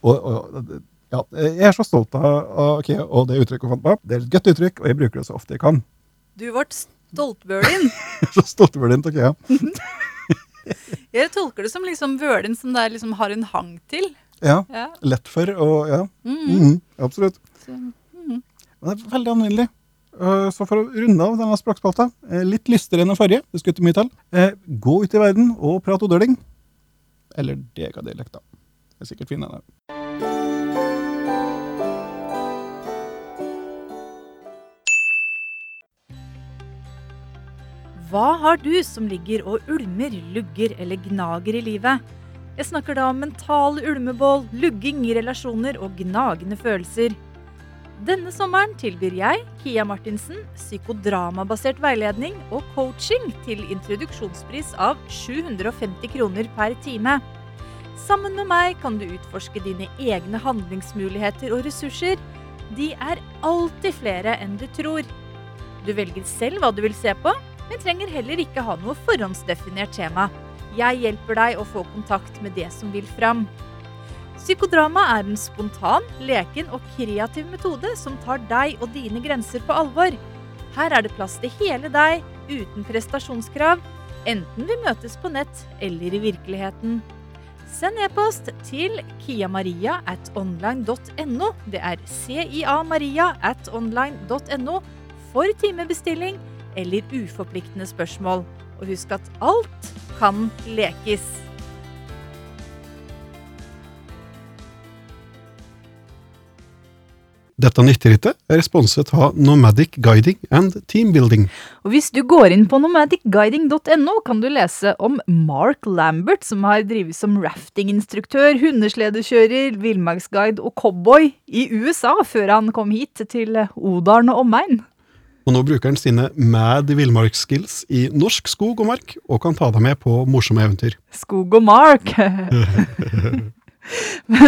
og, og ja, jeg er så stolt av, av Kia og det uttrykket hun fant på. Det er et godt uttrykk, og jeg bruker det så ofte jeg kan. Du ble stoltbølin. Er så «stoltvølin» til Kia. Jeg tolker det som liksom vølin som det liksom har en hang til. Ja, Ja. lett for, og ja, Mm. mhm, absolutt. Så, mm. Men det er veldig anvendelig. Eh, Så for å runde av denne språkspalta, eh, litt lystigere enn den forrige, det skulle ikke mye til, eh, gå ut i verden og prat odøling. Eller degadialekt, da. Det er sikkert fin, den. Hva har du som ligger og ulmer, lugger eller gnager i livet? Jeg snakker da om mentale ulmebål, lugging i relasjoner og gnagende følelser. Denne sommeren tilbyr jeg, Kia Martinsen, psykodramabasert veiledning og coaching til introduksjonspris av 750 kroner per time. Sammen med meg kan du utforske dine egne handlingsmuligheter og ressurser. De er alltid flere enn du tror. Du velger selv hva du vil se på, men trenger heller ikke ha noe forhåndsdefinert tema. Jeg hjelper deg å få kontakt med det som vil fram. Psykodrama er en spontan, leken og kreativ metode som tar deg og dine grenser på alvor. Her er det plass til hele deg, uten prestasjonskrav, enten vi møtes på nett eller i virkeligheten. Send e-post til kiamaria at online.no. Det er cia-maria at online.no for timebestilling eller uforpliktende spørsmål. Og husk at alt kan lekes. Dette nytterittet er responset av Nomadic Guiding and Teambuilding. Og hvis du går inn på nomadicguiding.no, kan du lese om Mark Lambert, som har drevet som raftinginstruktør, hundesledekjører, villmarksguide og cowboy i USA før han kom hit til Odalen og omegn. Og nå bruker han sine mad villmarksskills i norsk skog og mark, og kan ta deg med på morsomme eventyr. Skog og Mark.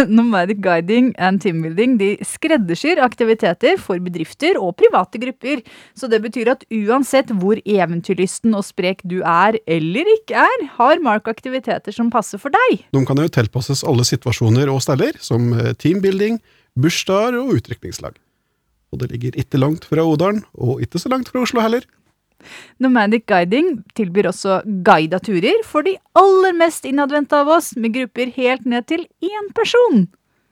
Nomadic Guiding and Teambuilding de skreddersyr aktiviteter for bedrifter og private grupper. Så det betyr at uansett hvor eventyrlysten og sprek du er eller ikke er, har Mark aktiviteter som passer for deg. De kan jo tilpasses alle situasjoner og steller, som teambuilding, bursdager og utdrikningslag. Og det ligger ikke langt fra Odalen, og ikke så langt fra Oslo heller. Nomadic Guiding tilbyr også guida turer for de aller mest innadvendte av oss, med grupper helt ned til én person.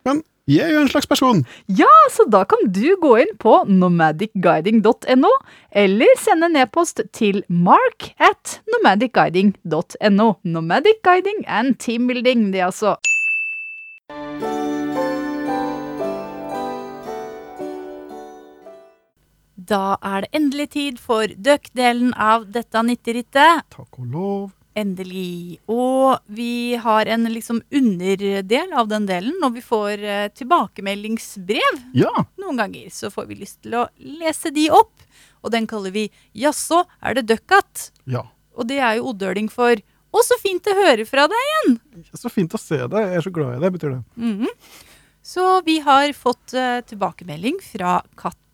Men jeg er jo en slags person. Ja, så da kan du gå inn på nomadicguiding.no, eller sende en e-post til mark at nomadicguiding.no. Nomadic Guiding and Teambuilding, det altså. Da er det endelig tid for døkk-delen av dette nytterittet. Takk og lov. Endelig. Og vi har en liksom underdel av den delen når vi får eh, tilbakemeldingsbrev. Ja, Noen ganger så får vi lyst til å lese de opp, og den kaller vi 'Jaså, er det døkkat?' ja. Og det er jo odøling for 'Å, så fint å høre fra deg'. igjen'. Så fint å se deg. Jeg er så glad i deg, betyr det. Mhm. Så vi har fått eh, tilbakemelding fra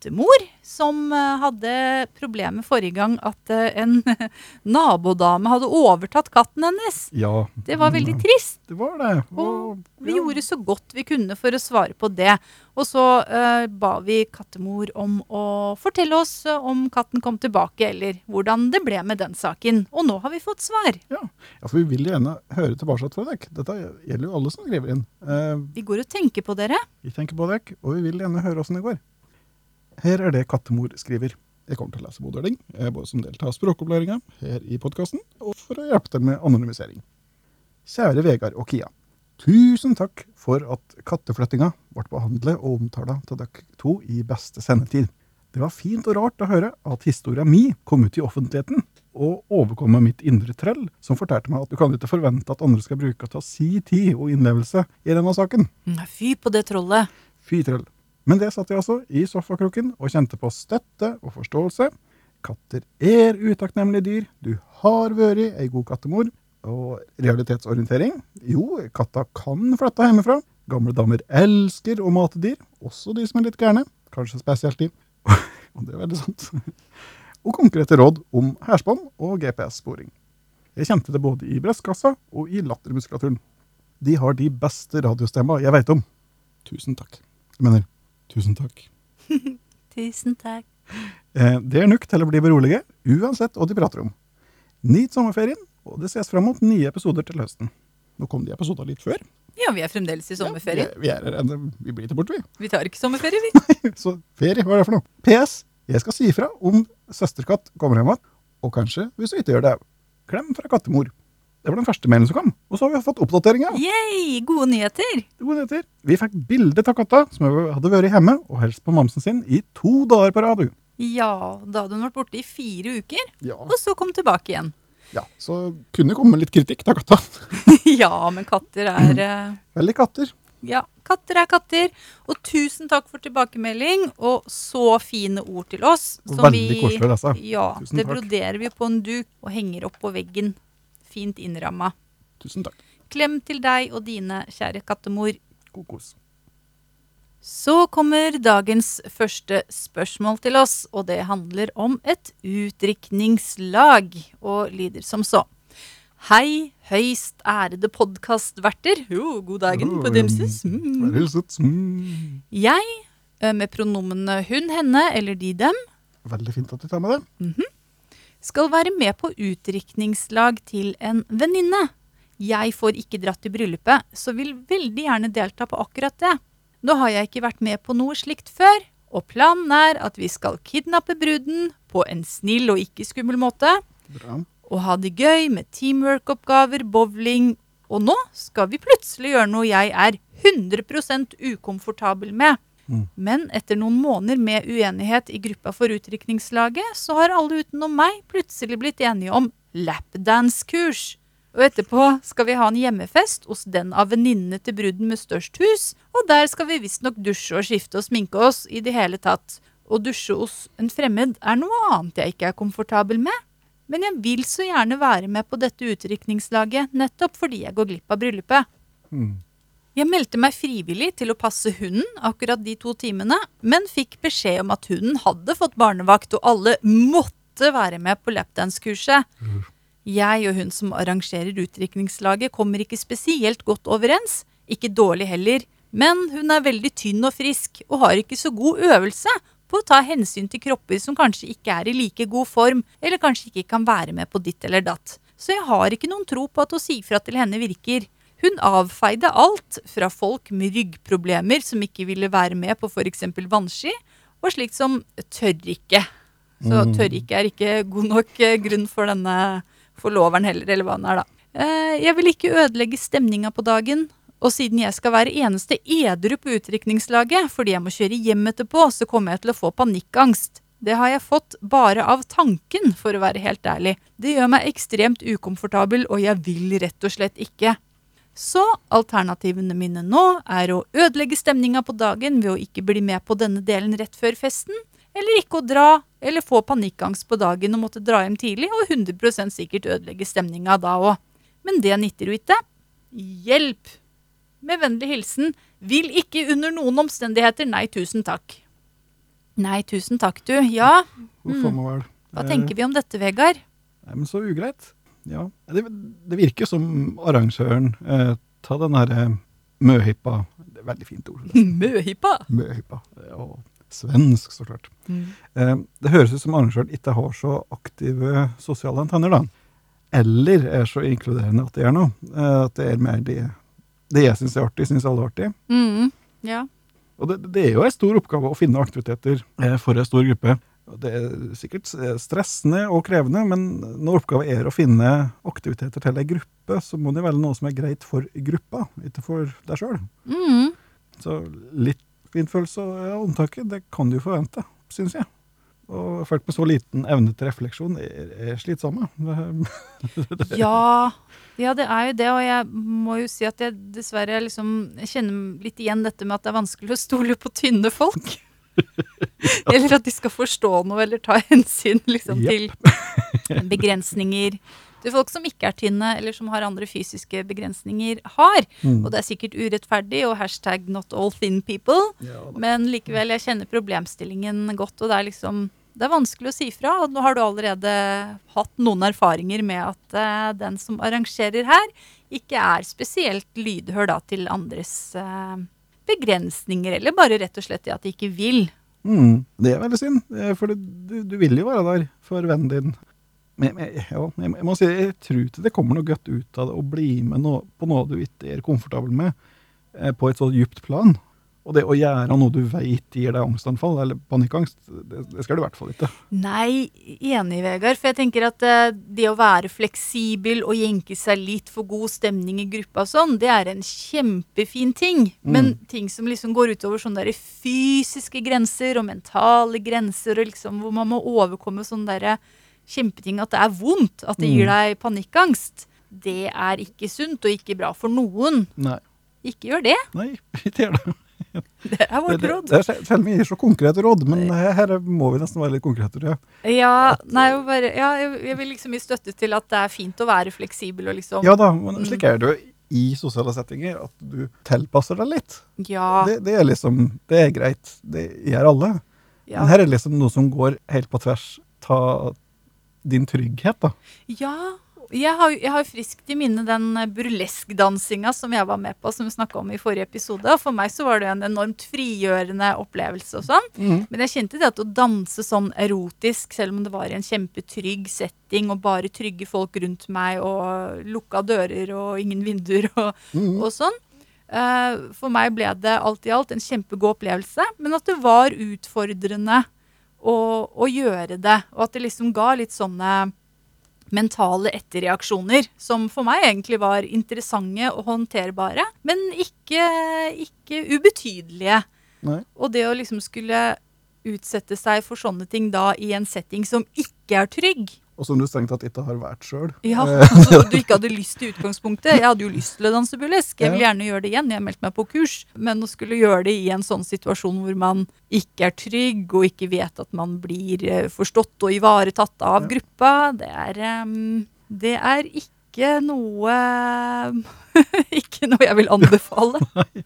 kattemor, som eh, hadde problemet forrige gang at eh, en nabodame hadde overtatt katten hennes. Ja. Det var veldig trist. Det var det. Og vi ja. gjorde så godt vi kunne for å svare på det. Og så uh, ba vi kattemor om å fortelle oss om katten kom tilbake, eller hvordan det ble med den saken. Og nå har vi fått svar. Ja. ja, for vi vil gjerne høre tilbake fra dere. Dette gjelder jo alle som skriver inn. Uh, Vi går og tenker på dere. vi tenker på dere, og vi vil gjerne høre åssen det går. Her er det kattemor skriver. Jeg kommer til å lese modeling, eh, både som del av språkopplæringa her i podkasten, og for å hjelpe dem med anonymisering. Kjære Vegard og Kia. Tusen takk for at katteflyttinga ble behandlet og omtala til dere to i beste sendetid. Det var fint og rart å høre at historia mi kom ut i offentligheten, og overkom med mitt indre trell, som fortalte meg at du kan ikke forvente at andre skal bruke ta si tid og innlevelse i denne saken. Fy på det trollet. Fy trøll. Men det satt jeg altså i sofakroken og kjente på støtte og forståelse. Katter er utakknemlige dyr. Du har vært ei god kattemor. Og realitetsorientering. Jo, katta kan flytte hjemmefra. Gamle damer elsker å mate dyr, også de som er litt gærne. Kanskje spesielt de. og det er veldig sant. og konkrete råd om hærspann og GPS-sporing. Jeg kjente det både i brystkassa og i lattermuskulaturen. De har de beste radiostemma jeg veit om. Tusen takk. Jeg mener, tusen takk. Tusen takk. Eh, det er nok til å bli berolige, uansett hva de prater om. Nyt sommerferien, og det ses fram mot nye episoder til høsten. Nå kom de episoder litt før. Ja, vi er fremdeles i sommerferie. Ja, vi, vi, er vi blir ikke borte, vi. Vi tar ikke sommerferie, vi. Så ferie, hva er det for noe? PS. Jeg skal si ifra om søsterkatt kommer hjem igjen, og kanskje hvis du ikke gjør det òg. Klem fra kattemor. Det var den første mailen som kom. Og så har vi fått oppdateringa. Yay, gode nyheter. Gode nyheter. Vi fikk bilde av katta, som hadde vært hjemme og helst på mamsen sin i to dager på rad. Ja, da hadde hun vært borte i fire uker, Ja. og så kom tilbake igjen. ja, så kunne komme litt kritikk av katta. ja, men katter er eh, Veldig katter. Ja, katter er katter. Og tusen takk for tilbakemelding, og så fine ord til oss. Veldig koselig å lese. Ja, Tusen det takk. broderer vi på en duk og henger opp på veggen. Fint innramma. Tusen takk. Klem til deg og dine, kjære kattemor. God kos. Så kommer dagens første spørsmål til oss, og det handler om et utdrikningslag, og lyder som så. Hei, høyst ærede podkastverter. Jo, god dagen på dimsis. Mm. Mm. Jeg, med pronomenene hun, henne eller de, dem, Veldig fint at du tar med det. Skal være med på utdrikningslag til en venninne. Jeg får ikke dratt i bryllupet, så vil veldig gjerne delta på akkurat det. Nå har jeg ikke vært med på noe slikt før, og planen er at vi skal kidnappe bruden på en snill og ikke skummel måte, Bra. og ha det gøy med teamwork-oppgaver, bowling, og nå skal vi plutselig gjøre noe jeg er 100% ukomfortabel med. Men etter noen måneder med uenighet i gruppa for utrykningslaget, så har alle utenom meg plutselig blitt enige om lapdance-kurs. Og etterpå skal vi ha en hjemmefest hos den av venninnene til bruden med størst hus, og der skal vi visstnok dusje og skifte og sminke oss i det hele tatt. Å dusje hos en fremmed er noe annet jeg ikke er komfortabel med. Men jeg vil så gjerne være med på dette utrykningslaget, nettopp fordi jeg går glipp av bryllupet. Mm. Jeg meldte meg frivillig til å passe hunden akkurat de to timene, men fikk beskjed om at hunden hadde fått barnevakt, og alle måtte være med på lapdance-kurset. Jeg og hun som arrangerer utdrikningslaget kommer ikke spesielt godt overens, ikke dårlig heller, men hun er veldig tynn og frisk, og har ikke så god øvelse på å ta hensyn til kropper som kanskje ikke er i like god form, eller kanskje ikke kan være med på ditt eller datt. Så jeg har ikke noen tro på at å si fra til henne virker. Hun avfeide alt, fra folk med ryggproblemer som ikke ville være med på f.eks. vannski, og slikt som tør ikke. Så Mm. tør ikke er ikke god nok eh, grunn for denne forloveren heller, eller hva den er, da. Eh, Jeg vil ikke ødelegge stemninga på dagen. Og siden jeg skal være eneste edru på utdrikningslaget, fordi jeg må kjøre hjem etterpå, så kommer jeg til å få panikkangst. Det har jeg fått bare av tanken, for å være helt ærlig. Det gjør meg ekstremt ukomfortabel, og jeg vil rett og slett ikke. Så alternativene mine nå er å ødelegge stemninga på dagen ved å ikke bli med på denne delen rett før festen, eller ikke å dra, eller få panikkangst på dagen og måtte dra hjem tidlig, og 100 sikkert ødelegge stemninga da òg. Men det nytter jo ikke. Hjelp! Med vennlig hilsen vil ikke under noen omstendigheter, nei, tusen takk. Nei, tusen takk, du. Ja, a hva tenker vi om dette, Vegard? Nei, men så ugreit. Ja. Det, det virker som arrangøren eh, ta den herre møhippa Det er veldig fint ord. Møhippa! Møhippa. Ja, svensk, så klart. Eh, det høres ut som arrangøren ikke har så aktive sosiale antenner, da. Eller er så inkluderende at det er noe. Eh, at det er mer det, det jeg syns er artig, syns alle er artig. Mm, ja. Og det, det er jo en stor oppgave å finne aktiviteter eh, for en stor gruppe. Det er sikkert stressende og krevende, men når oppgaven er å finne aktiviteter til en gruppe, så må det velge noe som er greit for gruppa, ikke for deg sjøl. Mm. Så litt finfølelse og unntaket, det kan du forvente, syns jeg. Og folk med så liten evne til refleksjon er, er slitsomme. Ja, ja, det er jo det, og jeg må jo si at jeg dessverre liksom jeg kjenner litt igjen dette med at det er vanskelig å stole på tynne folk. Eller at de skal forstå noe eller ta hensyn liksom, yep. til begrensninger. Til folk som ikke er tynne, eller som har andre fysiske begrensninger, har. Mm. Og det er sikkert urettferdig, og hashtag not all thin people. Ja. Men likevel, jeg kjenner problemstillingen godt, og det er liksom det er vanskelig å si fra. Og nå har du allerede hatt noen erfaringer med at uh, den som arrangerer her, ikke er spesielt lydhør da, til andres eh, begrensninger, eller bare rett og slett det at de ikke vil. Mm, det er veldig synd, eh, for du, du, vil jo være der for vennen din. Men, men, ja, jeg, må si, jeg tror ikke det kommer noe godt ut av det å bli med noe, på noe du ikke er komfortabel med, eh, på et så djupt plan. Og det å gjøre noe du vet gir deg angstanfall, eller panikkangst, det, det skal du i hvert fall ikke. Nei, enig, Vegard. For jeg tenker at eh, det å være fleksibel og jenke seg litt for god stemning i gruppa og sånn, det er en kjempefin ting. Men ting som liksom går utover sånne der fysiske grenser og mentale grenser, og liksom hvor man må overkomme sånne der kjempeting at det er vondt, at det gir deg panikkangst, det er ikke sunt og ikke bra for noen. Nei, Ikke gjør det. nei, ikke gjør det. Det er vårt råd. det er sel- selv vi gir så konkrete råd, men her, må vi nesten være litt konkrete, Ja. Ja, nei, bare, ja, jeg jeg vil liksom gi støtte til at det er fint å være fleksibel og liksom Ja da, men slik er det jo i sosiale settinger, at du tilpasser deg litt. Ja, Det, det er liksom, det er greit. Det gjør alle. ja. Men her er det liksom noe som går helt på tvers av din trygghet, da. ja. Jeg har, jeg har friskt i minne den eh, burleskdansinga som jeg var med på, som vi snakka om i forrige episode. Og for meg så var det en enormt frigjørende opplevelse og sånn. Men jeg kjente det at å danse sånn erotisk, selv om det var i en kjempetrygg setting og bare trygge folk rundt meg og lukka dører og ingen vinduer og, og sånn. Uh, for meg ble det alt i alt en kjempegod opplevelse, men at det var utfordrende å, å gjøre det. Og at det liksom ga litt sånne mentale etterreaksjoner, som for meg egentlig var interessante og håndterbare, men ikke, ikke ubetydelige. Nei. Og det å liksom skulle utsette seg for sånne ting da i en setting som ikke er trygg, Og som du strengt tatt ikke har vært sjøl. ja, altså, du ikke hadde lyst i utgangspunktet. Jeg hadde jo lyst til å danse burlesk. Jeg vil gjerne gjøre det igjen. Jeg meldte meg på kurs. Men å skulle gjøre det i en sånn situasjon hvor man ikke er trygg, og ikke vet at man blir eh, forstått og ivaretatt av gruppa, det er, det er ikke noe Ikke noe jeg vil anbefale. Nei,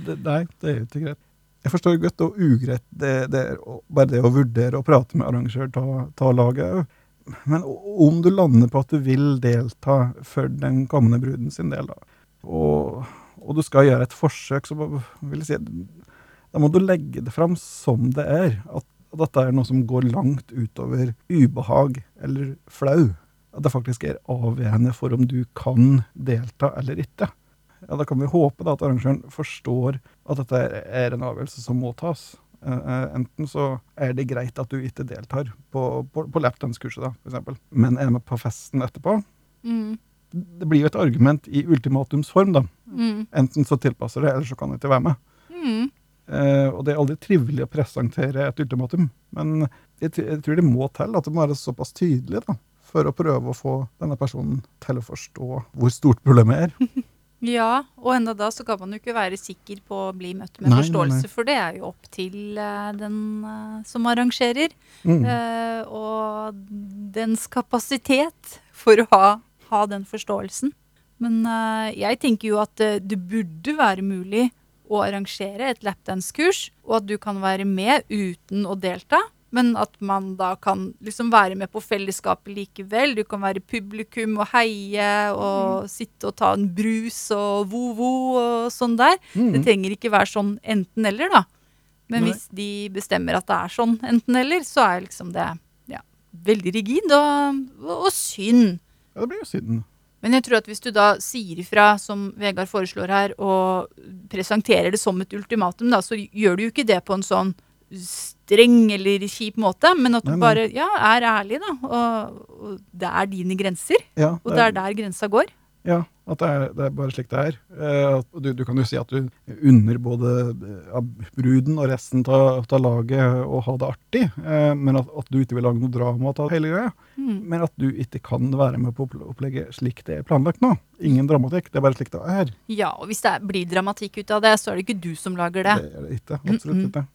det er jo ikke greit. Jeg forstår godt og ugreit det, det er bare det å vurdere å prate med arrangør, ta, ta laget òg. Men om du lander på at du vil delta for den kommende bruden sin del, da, og, og du skal gjøre et forsøk, så vil jeg si da må du legge det fram som det er. At, at dette er noe som går langt utover ubehag eller flau. At det faktisk er avgjørende for om du kan delta eller ikke. Ja, Da kan vi håpe da at arrangøren forstår at dette er en avgjørelse som må tas. Eh, eh, enten så er det greit at du ikke deltar på, på, på lapdance-kurset, da, eksempel, men er med på festen etterpå. Mm, Det blir jo et argument i ultimatumsform, da. mm, Enten så tilpasser det, eller så kan du ikke være med. mm. Eh, og det er aldri trivelig å presentere et ultimatum, men jeg, jeg tror det må til at det må være såpass tydelig da, for å prøve å få denne personen til å forstå hvor stort problemet er. Ja, og enda da så kan man jo ikke være sikker på å bli møtt med Nei, nei, forståelse, nei. for det er jo opp til uh, den uh, som arrangerer. Mm. Uh, og dens kapasitet for å ha, ha den forståelsen. Men jeg tenker jo at det burde være mulig å arrangere et lapdance-kurs, og at du kan være med uten å delta. Men at man da kan liksom være med på fellesskapet likevel. Du kan være publikum og heie og sitte og ta en brus og vo-vo og sånn der. Det Mm. trenger ikke være sånn enten-eller, da. Men Nei. hvis de bestemmer at det er sånn enten-eller, så er liksom det ja, veldig rigid og, og synd. Ja, det blir jo synd. Men jeg tror at hvis du da sier ifra, som Vegard foreslår her, og presenterer det som et ultimatum, da, så gjør du jo ikke det på en sånn streng eller kjip måte, men at du bare ja, er ærlig, da. Og, og det er dine grenser, Ja, og det er der grensa går. Ja, at det er, det er bare slik det er. Eh, du, du kan jo si at du unner både eh, bruden og resten av laget å ha det artig, eh, men at, at du ikke vil lage noe drama av hele greia. Mm. Men at du ikke kan være med på opplegget slik det er planlagt nå. Ingen dramatikk, det er bare slik det er. Ja, og hvis det blir dramatikk ut av det, så er det ikke du som lager det. Det er det ikke. Absolutt Mm, mm. ikke.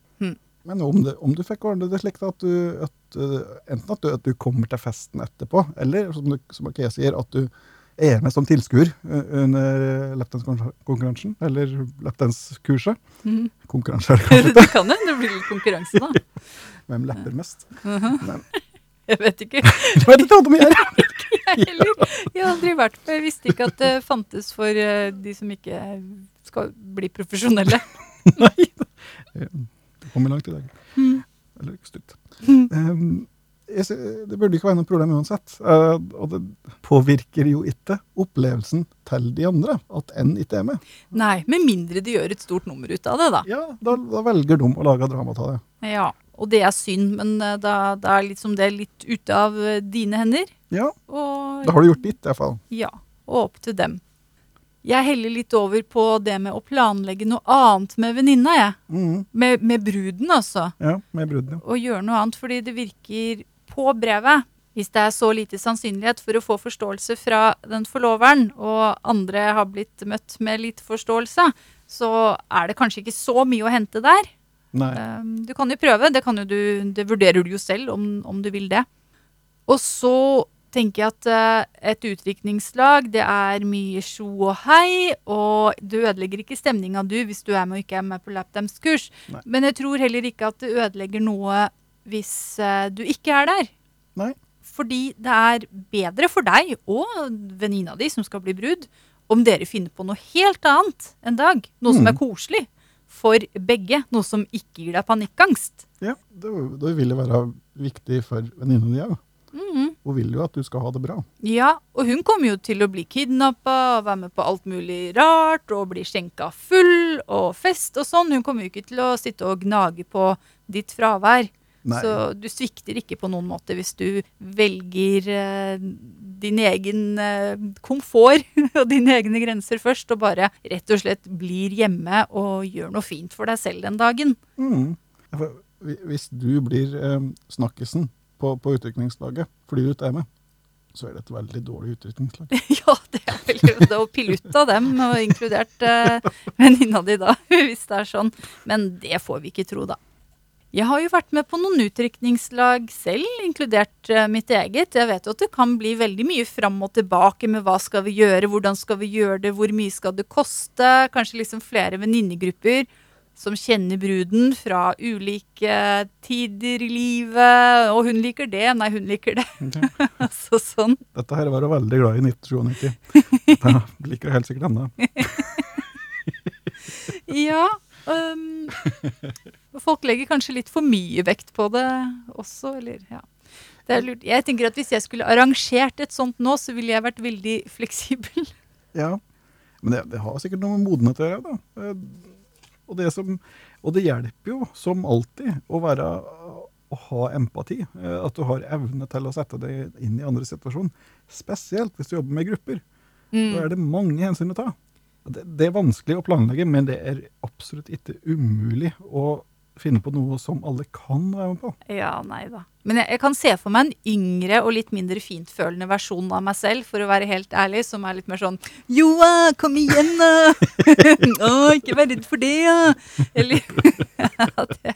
Men om, det, om du fikk ordne det slik at du, at, eh, enten at du, at du kommer til festen etterpå, eller som, du, som Akea sier, at du er med som tilskuer eh, under lapdance-konkurransen, eller lapdance-kurset. Mm. Konkurranse det kanskje. det kan hende det blir litt konkurranse, da. Hvem lapper mest? Mhm. Men Jeg vet ikke. jeg vet ikke hva de gjør! Jeg heller. Jeg har aldri vært på Jeg visste ikke at det fantes for eh, de som ikke skal bli profesjonelle. Nei. Kommer langt i dag. Mm. Eller stutt. Jeg ser- det burde ikke være noe problem uansett. Uh, og det påvirker jo ikke opplevelsen til de andre at en ikke er med. Nei, med mindre de gjør et stort nummer ut av det, da. Ja, da, da velger de å lage drama av det. Ja, Og det er synd, men eh, da, da er liksom det litt ute av eh, dine hender. Ja, Og da har du gjort ditt i hvert fall. Ja, og opp til dem. Jeg heller litt over på det med å planlegge noe annet med venninna, jeg. Mm. Med, med bruden, altså. Ja, med bruden. ja. Og gjøre noe annet, fordi det virker på brevet hvis det er så lite sannsynlighet for å få forståelse fra den forloveren, og andre har blitt møtt med lite forståelse, så er det kanskje ikke så mye å hente der. Nei. Um, du kan jo prøve, det, kan jo du, det vurderer du jo selv om, om du vil det. Og så tenker jeg at eh, et utdrikningslag, det er mye sjo og hei, og du ødelegger ikke stemninga du hvis du er med og ikke er med på lapdance-kurs. Men jeg tror heller ikke at det ødelegger noe hvis eh, du ikke er der. Nei. Fordi det er bedre for deg og venninna di som skal bli brud, om dere finner på noe helt annet en dag. Noe som Mm. er koselig for begge. Noe som ikke gir deg panikkangst. Ja, det, det vil det være viktig for venninna di òg. Mhm. Hun vil jo at du skal ha det bra. Ja, og hun kommer jo til å bli kidnappa og være med på alt mulig rart og bli skjenka full og fest og sånn. Hun kommer jo ikke til å sitte og gnage på ditt fravær. Nei. Så du svikter ikke på noen måte hvis du velger eh, din egen eh, komfort og dine egne grenser først, og bare rett og slett blir hjemme og gjør noe fint for deg selv den dagen. Mm. Hvis du blir eh, snakkisen på, på utdrikningslaget fordi du ikke er med, så er det et veldig dårlig utrykningslag. Ja, det er vel det å pille ut av dem, og inkludert eh, venninna di da, hvis det er sånn. Men det får vi ikke tro, da. Jeg har jo vært med på noen utrykningslag selv, inkludert eh, mitt eget. Jeg vet jo at det kan bli veldig mye fram og tilbake med hva skal vi gjøre, hvordan skal vi gjøre det, hvor mye skal det koste. Kanskje liksom flere venninnegrupper som kjenner bruden fra ulike tider i livet. Og hun liker det, nei, hun liker det. Så sånn. Dette her var hun veldig glad i 1997. Dette liker hun helt sikkert ennå. Ja. Um, folk legger kanskje litt for mye vekt på det også, eller ja. Jeg tenker at Hvis jeg skulle arrangert et sånt nå, så ville jeg vært veldig fleksibel. Ja, men det, det har sikkert noe med modenhet å gjøre. da. Og det, som, og det hjelper jo, som alltid, å, være, å ha empati. Eh, At du har evne til å sette deg inn i andre situasjon. Spesielt hvis du jobber med grupper. Da er det mange hensyn å ta. Det, det er vanskelig å planlegge, men det er absolutt ikke umulig å finne på noe som alle kan være med på. Ja, nei da. Men jeg, jeg kan se for meg en yngre og litt mindre fintfølende versjon av meg selv, for å være helt ærlig, som er litt mer sånn Joa, kom igjen, da! Å, ikke vær redd for det, ja! Eller at jeg,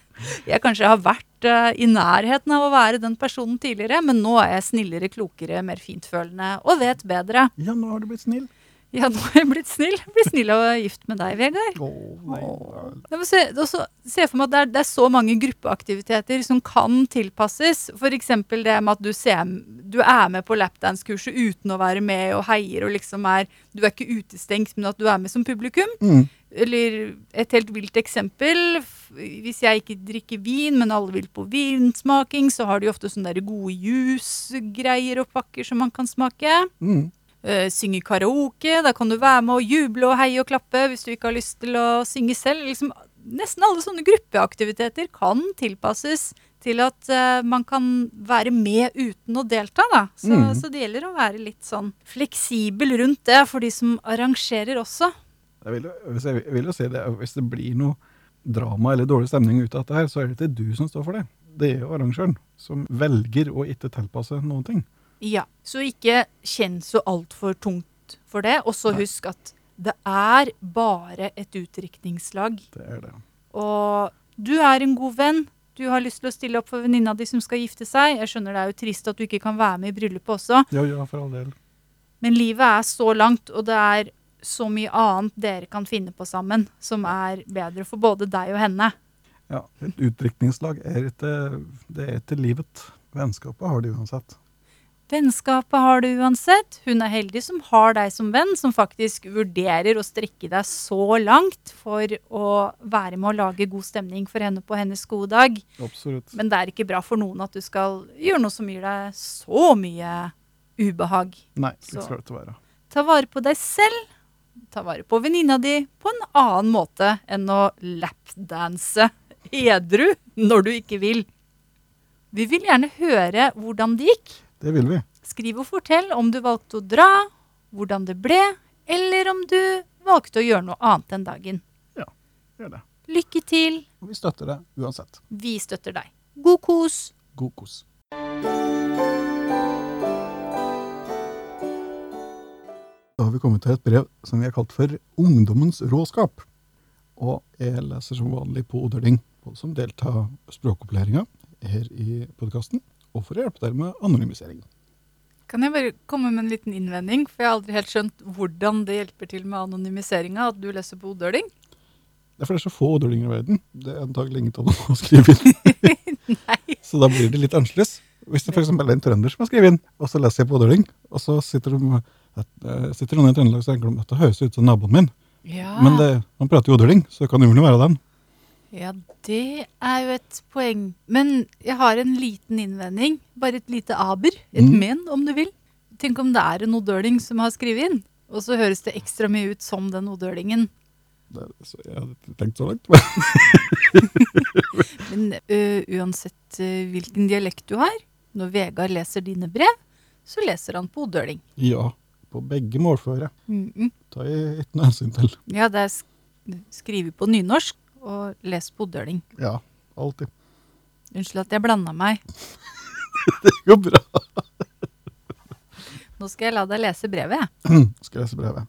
jeg kanskje har vært uh, i nærheten av å være den personen tidligere, men nå er jeg snillere, klokere, mer fintfølende og vet bedre. Ja, nå har du blitt snill. Ja, nå har jeg blitt snill. Jeg blir snill og gift med deg, Vegard. Oh, nei. Se, også, se for meg at det er, det er så mange gruppeaktiviteter som kan tilpasses. F.eks. det med at du, ser, du er med på lapdance-kurset uten å være med og heier og liksom er Du er ikke utestengt, men at du er med som publikum. Mm. Eller et helt vilt eksempel. Hvis jeg ikke drikker vin, men alle vil på vinsmaking, så har de ofte sånne der gode juicegreier og pakker som man kan smake. Mm. Uh, synge karaoke, da kan du være med og juble og heie og klappe hvis du ikke har lyst til å synge selv. Liksom, nesten alle sånne gruppeaktiviteter kan tilpasses til at uh, man kan være med uten å delta. Da. Så, Mm. så det gjelder å være litt sånn fleksibel rundt det for de som arrangerer også. Jeg vil, hvis jeg vil jo si det, hvis det blir noe drama eller dårlig stemning ut av dette her, så er det ikke du som står for det. Det er jo arrangøren som velger å ikke tilpasse noen ting. Ja, Så ikke kjenn så altfor tungt for det. Og så husk at det er bare et utdrikningslag. Det er det. Og du er en god venn. Du har lyst til å stille opp for venninna di som skal gifte seg. Jeg skjønner det er jo trist at du ikke kan være med i bryllupet også, Ja, ja, for all del. men livet er så langt, og det er så mye annet dere kan finne på sammen som er bedre for både deg og henne. Ja, et utdrikningslag er ikke, det er ikke livet. Vennskapet har de uansett. Vennskapet har du uansett. Hun er heldig som har deg som venn, som faktisk vurderer å strekke deg så langt for å være med å lage god stemning for henne på hennes gode dag. Absolutt. Men det er ikke bra for noen at du skal gjøre noe som gir deg så mye ubehag. Nei, det skal det være. Ta vare på deg selv. Ta vare på venninna di på en annen måte enn å lapdanse edru når du ikke vil. Vi vil gjerne høre hvordan det gikk. Det vil vi. Skriv og fortell om du valgte å dra, hvordan det ble, eller om du valgte å gjøre noe annet den dagen. Ja, Gjør det. Lykke til. Og vi støtter deg uansett. Vi støtter deg. God kos. God kos. Da har vi kommet til et brev som vi har kalt for Ungdommens råskap. Og jeg leser som vanlig på Odøling, som deltar språkopplæringa her i podkasten, og for å hjelpe dere med anonymisering. Kan jeg bare komme med en liten innvending? For jeg har aldri helt skjønt hvordan det hjelper til med anonymiseringa at du leser på Odøling. Det er for det er så få odølinger i verden. Det er antakelig ingen av dem å skrive inn. Så da blir det litt annerledes. Hvis det f.eks. er en trønder som har skrevet inn, og så leser jeg på odøling, og så sitter, de, eh, sitter noen i Trøndelag og tenker at det høres ut som naboen min. Ja. Men det, han prater jo odøling, så det kan umulig være den. Ja, det er jo et poeng. Men jeg har en liten innvending. Bare et lite aber. Et Mm. men, om du vil. Tenk om det er en odøling som har skrevet inn. Og så høres det ekstra mye ut som den odølingen. Jeg hadde ikke tenkt så langt. Men ø, uansett uansett eh, hvilken dialekt du har. Når Vegard leser dine brev, så leser han på odøling. Ja, på begge målføre. Mm -mm. Ta jeg et hensyn til. Ja, det er sk- skrive på nynorsk og lese Bodøling. Ja, alltid. Unnskyld at jeg blanda meg. Det går bra. Nå skal jeg la deg lese brevet, jeg. Skal lese brevet.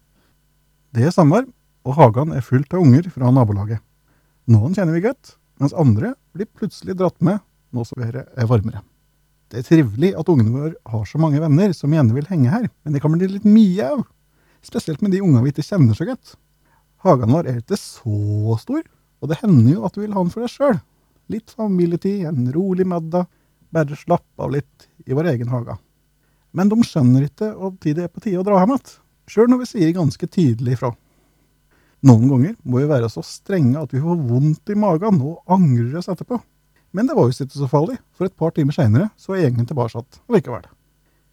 Det er sommer, og hagen er fullt av unger fra nabolaget. Noen kjenner vi godt, mens andre blir plutselig dratt med nå som været er varmere. Det er trivelig at ungene våre har så mange venner som gjerne vil henge her, men det kan bli litt mye av. Spesielt med de ungene vi ikke kjenner så godt. Hagen vår er ikke så stor, og det hender jo at du vil ha den for deg sjøl. Litt familietid, en rolig middag, bare slappe av litt i vår egen hage. Men de skjønner ikke når det er på tide å dra hjem igjen, sjøl når vi sier ganske tydelig ifra. Noen ganger må vi være så strenge at vi får vondt i magen og angrer oss etterpå. Men det var visst ikke så farlig, for et par timer seinere er gjengen tilbake likevel.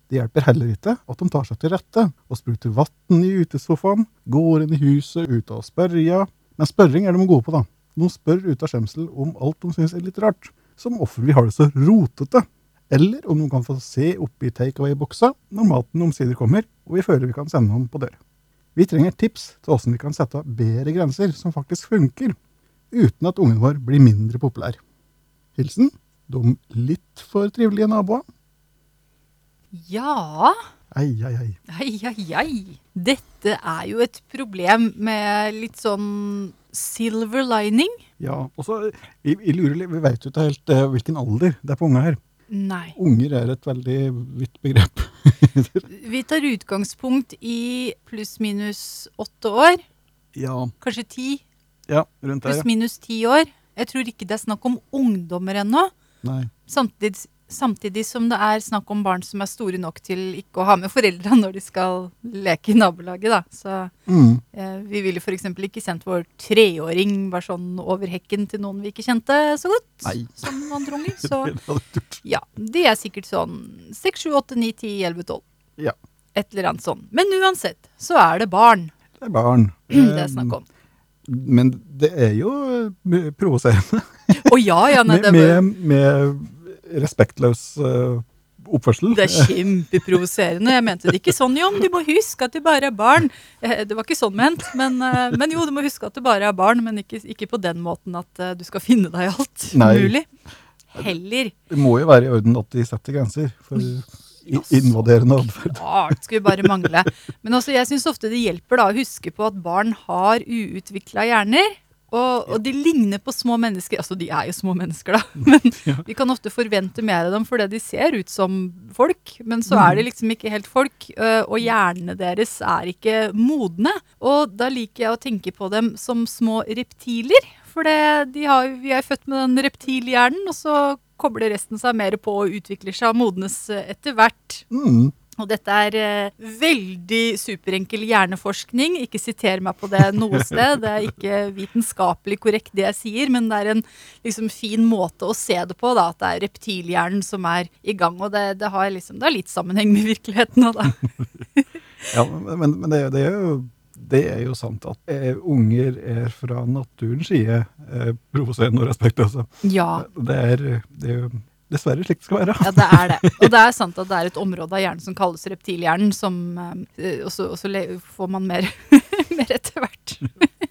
Det hjelper heller ikke at de tar seg til rette og spruter vann i utesofaen, går inn i huset ute og spørrer, Men spørring er de gode på, da. De spør ut av skjemsel om alt de syns er litt rart, som hvorfor vi har det så rotete. Eller om de kan få se oppi takeaway-boksa når maten omsider kommer, og vi føler vi kan sende dem på dør. Vi trenger tips til hvordan vi kan sette bedre grenser som faktisk funker, uten at ungen vår blir mindre populær. Hilsen de litt for trivelige naboene. Ja Ei, ei, ei. Ei, ei, ei. Dette er jo et problem med litt sånn silver lining. Ja, og så, vi, vi lurer litt, vi vet jo ikke helt uh, hvilken alder det er på unger her. Nei. Unger er et veldig vidt begrep. Vi tar utgangspunkt i pluss-minus åtte år. ja, Kanskje ti. ja, rundt der. Pluss-minus ti år. Jeg tror ikke det er snakk om ungdommer ennå. Samtidig, samtidig som det er snakk om barn som er store nok til ikke å ha med foreldra når de skal leke i nabolaget. Da. Så Mm. eh, vi ville f.eks. ikke sendt vår treåring bare sånn over hekken til noen vi ikke kjente så godt. Nei. Som andre unger. Så ja, de er sikkert sånn 6, 7, 8, 9, 10, 11, 12. Ja. Et eller annet sånn. Men uansett, så er det barn Det er barn. det er snakk om. Men det er jo provoserende. Å ja, ja, nei, Med, det, er- med, med respektløs eh, oppførsel. det er kjempeprovoserende. Jeg mente det ikke sånn, Jon. Du må huske at du bare er barn. Eh, Det var ikke sånn ment. Men, eh, men jo, du må huske at du bare er barn, men ikke, ikke på den måten at du skal finne deg i alt Nei. mulig. Heller. Det må jo være i orden at de setter grenser for invaderende atferd. Klart skulle bare mangle. Men også, jeg syns ofte det hjelper da å huske på at barn har uutvikla hjerner. Og, og de ligner på små mennesker. Altså, de er jo små mennesker, da. Men vi kan ofte forvente mer av dem fordi de ser ut som folk. Men så er de liksom ikke helt folk, øh, og hjernene deres er ikke modne. Og da liker jeg å tenke på dem som små reptiler. For de har, vi er født med den reptilhjernen, og så kobler resten seg mer på og utvikler seg og modnes øh, etter hvert. Mm. Og dette er eh, veldig superenkel hjerneforskning. Ikke siter meg på det noe sted. Det er ikke vitenskapelig korrekt det jeg sier, men det er en liksom, fin måte å se det på. Da, at det er reptilhjernen som er i gang. Og det, det, har, liksom, det har litt sammenheng med virkeligheten. òg, da. Ja, men, men det, det, er jo, det er jo sant at eh, unger er fra naturens side eh, provoserende og respektløse. Ja, Det er, det er jo dessverre slik det skal være. ja, det er det. Og det er sant at det er et område av hjernen som kalles reptilhjernen, som eh, Og så får man mer, mer etter hvert.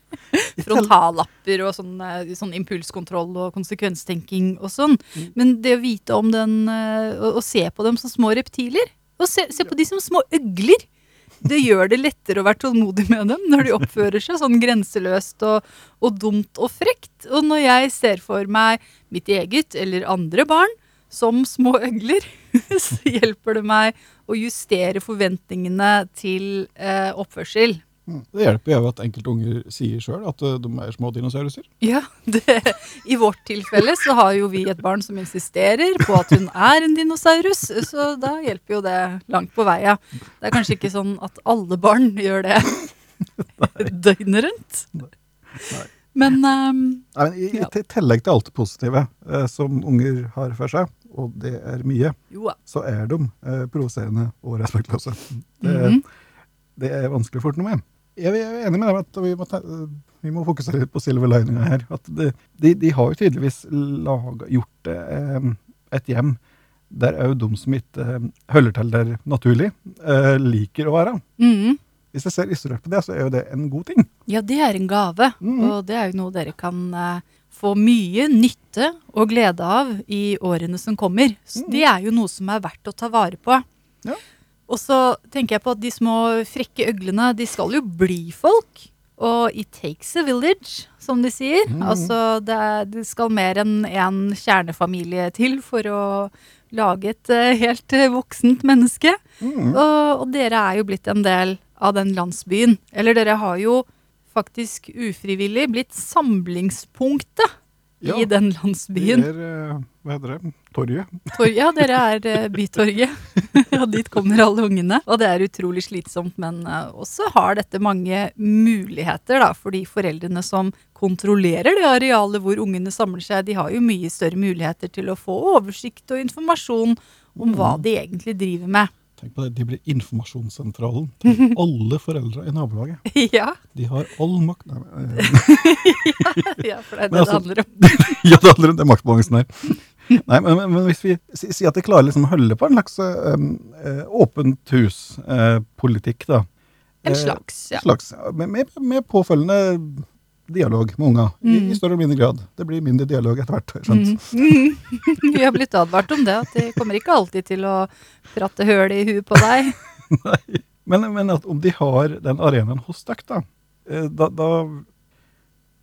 Frontallapper og sånn, eh, sånn impulskontroll og konsekvenstenking og sånn. Men det å vite om den eh, og, og se på dem som små reptiler, og se, se på de som små øgler det gjør det lettere å være tålmodig med dem når de oppfører seg sånn grenseløst og, og dumt og frekt. Og når jeg ser for meg mitt eget eller andre barn som små øgler, så hjelper det meg å justere forventningene til eh, oppførsel. Mm. Det hjelper jo at enkelte unger sier sjøl at eh, de er små dinosauruser. Ja, det, I vårt tilfelle så har jo vi et barn som insisterer på at hun er en dinosaurus, så da hjelper jo det langt på vei. Ja. Det er kanskje ikke sånn at alle barn gjør det døgnet rundt. Men um, Nei, men I Ja. i, tillegg til alt det positive eh, som unger har for seg, og det er mye, jo så er de eh, provoserende og respektløse. Det, er- -hmm. det er vanskelig å få noe med. Jeg er enig med deg at vi må, ta, vi må fokusere litt på silver lininga her. At det, de, de har jo tydeligvis laget, gjort det eh, et hjem der òg de som ikke eh, holder til der naturlig, eh, liker å være. Mhm. Hvis jeg ser isolert på det, så er jo det en god ting. Ja, det er en gave, mm. og det er jo noe dere kan eh, få mye nytte og glede av i årene som kommer. Så Mhm. Det er jo noe som er verdt å ta vare på. Ja. Og så tenker jeg på at de små frekke øglene, de skal jo bli folk. Og it takes a village, som de sier. Mm. Altså, det, det skal mer enn én kjernefamilie til for å lage et eh, helt eh, voksent menneske. Mm. Og, og dere er jo blitt en del av den landsbyen. Eller dere har jo faktisk ufrivillig blitt samlingspunktet Ja. i den Vi landsbyen. er, eh, hva heter det, torget. Tor ja, dere er eh, Bytorget. og dit kommer alle ungene. Og det er utrolig slitsomt, men eh, også har dette mange muligheter da, for de foreldrene som kontrollerer det arealet hvor ungene samler seg. De har jo mye større muligheter til å få oversikt og informasjon om hva de egentlig driver med. Tenk på det, De blir informasjonssentralen til alle foreldre i nabolaget. ja, De har all makt Nei, eh, ja, for det er det altså- det handler om. Ja, det handler om det maktbalansen her. Nei, men, men, hvis vi si- sier at de klarer liksom å holde på en slags eh, eh, åpent hus-politikk, da. En slags, ja. slags med, med, med påfølgende dialog med unga, i, Mm. i større eller mindre grad. Det blir mindre dialog etter hvert. skjønt. Mm. Vi har blitt advart om det, at de kommer ikke alltid til å prate høl i huet på deg. Nei. Men, men at om de har den arenaen hos deg, da, eh, da, da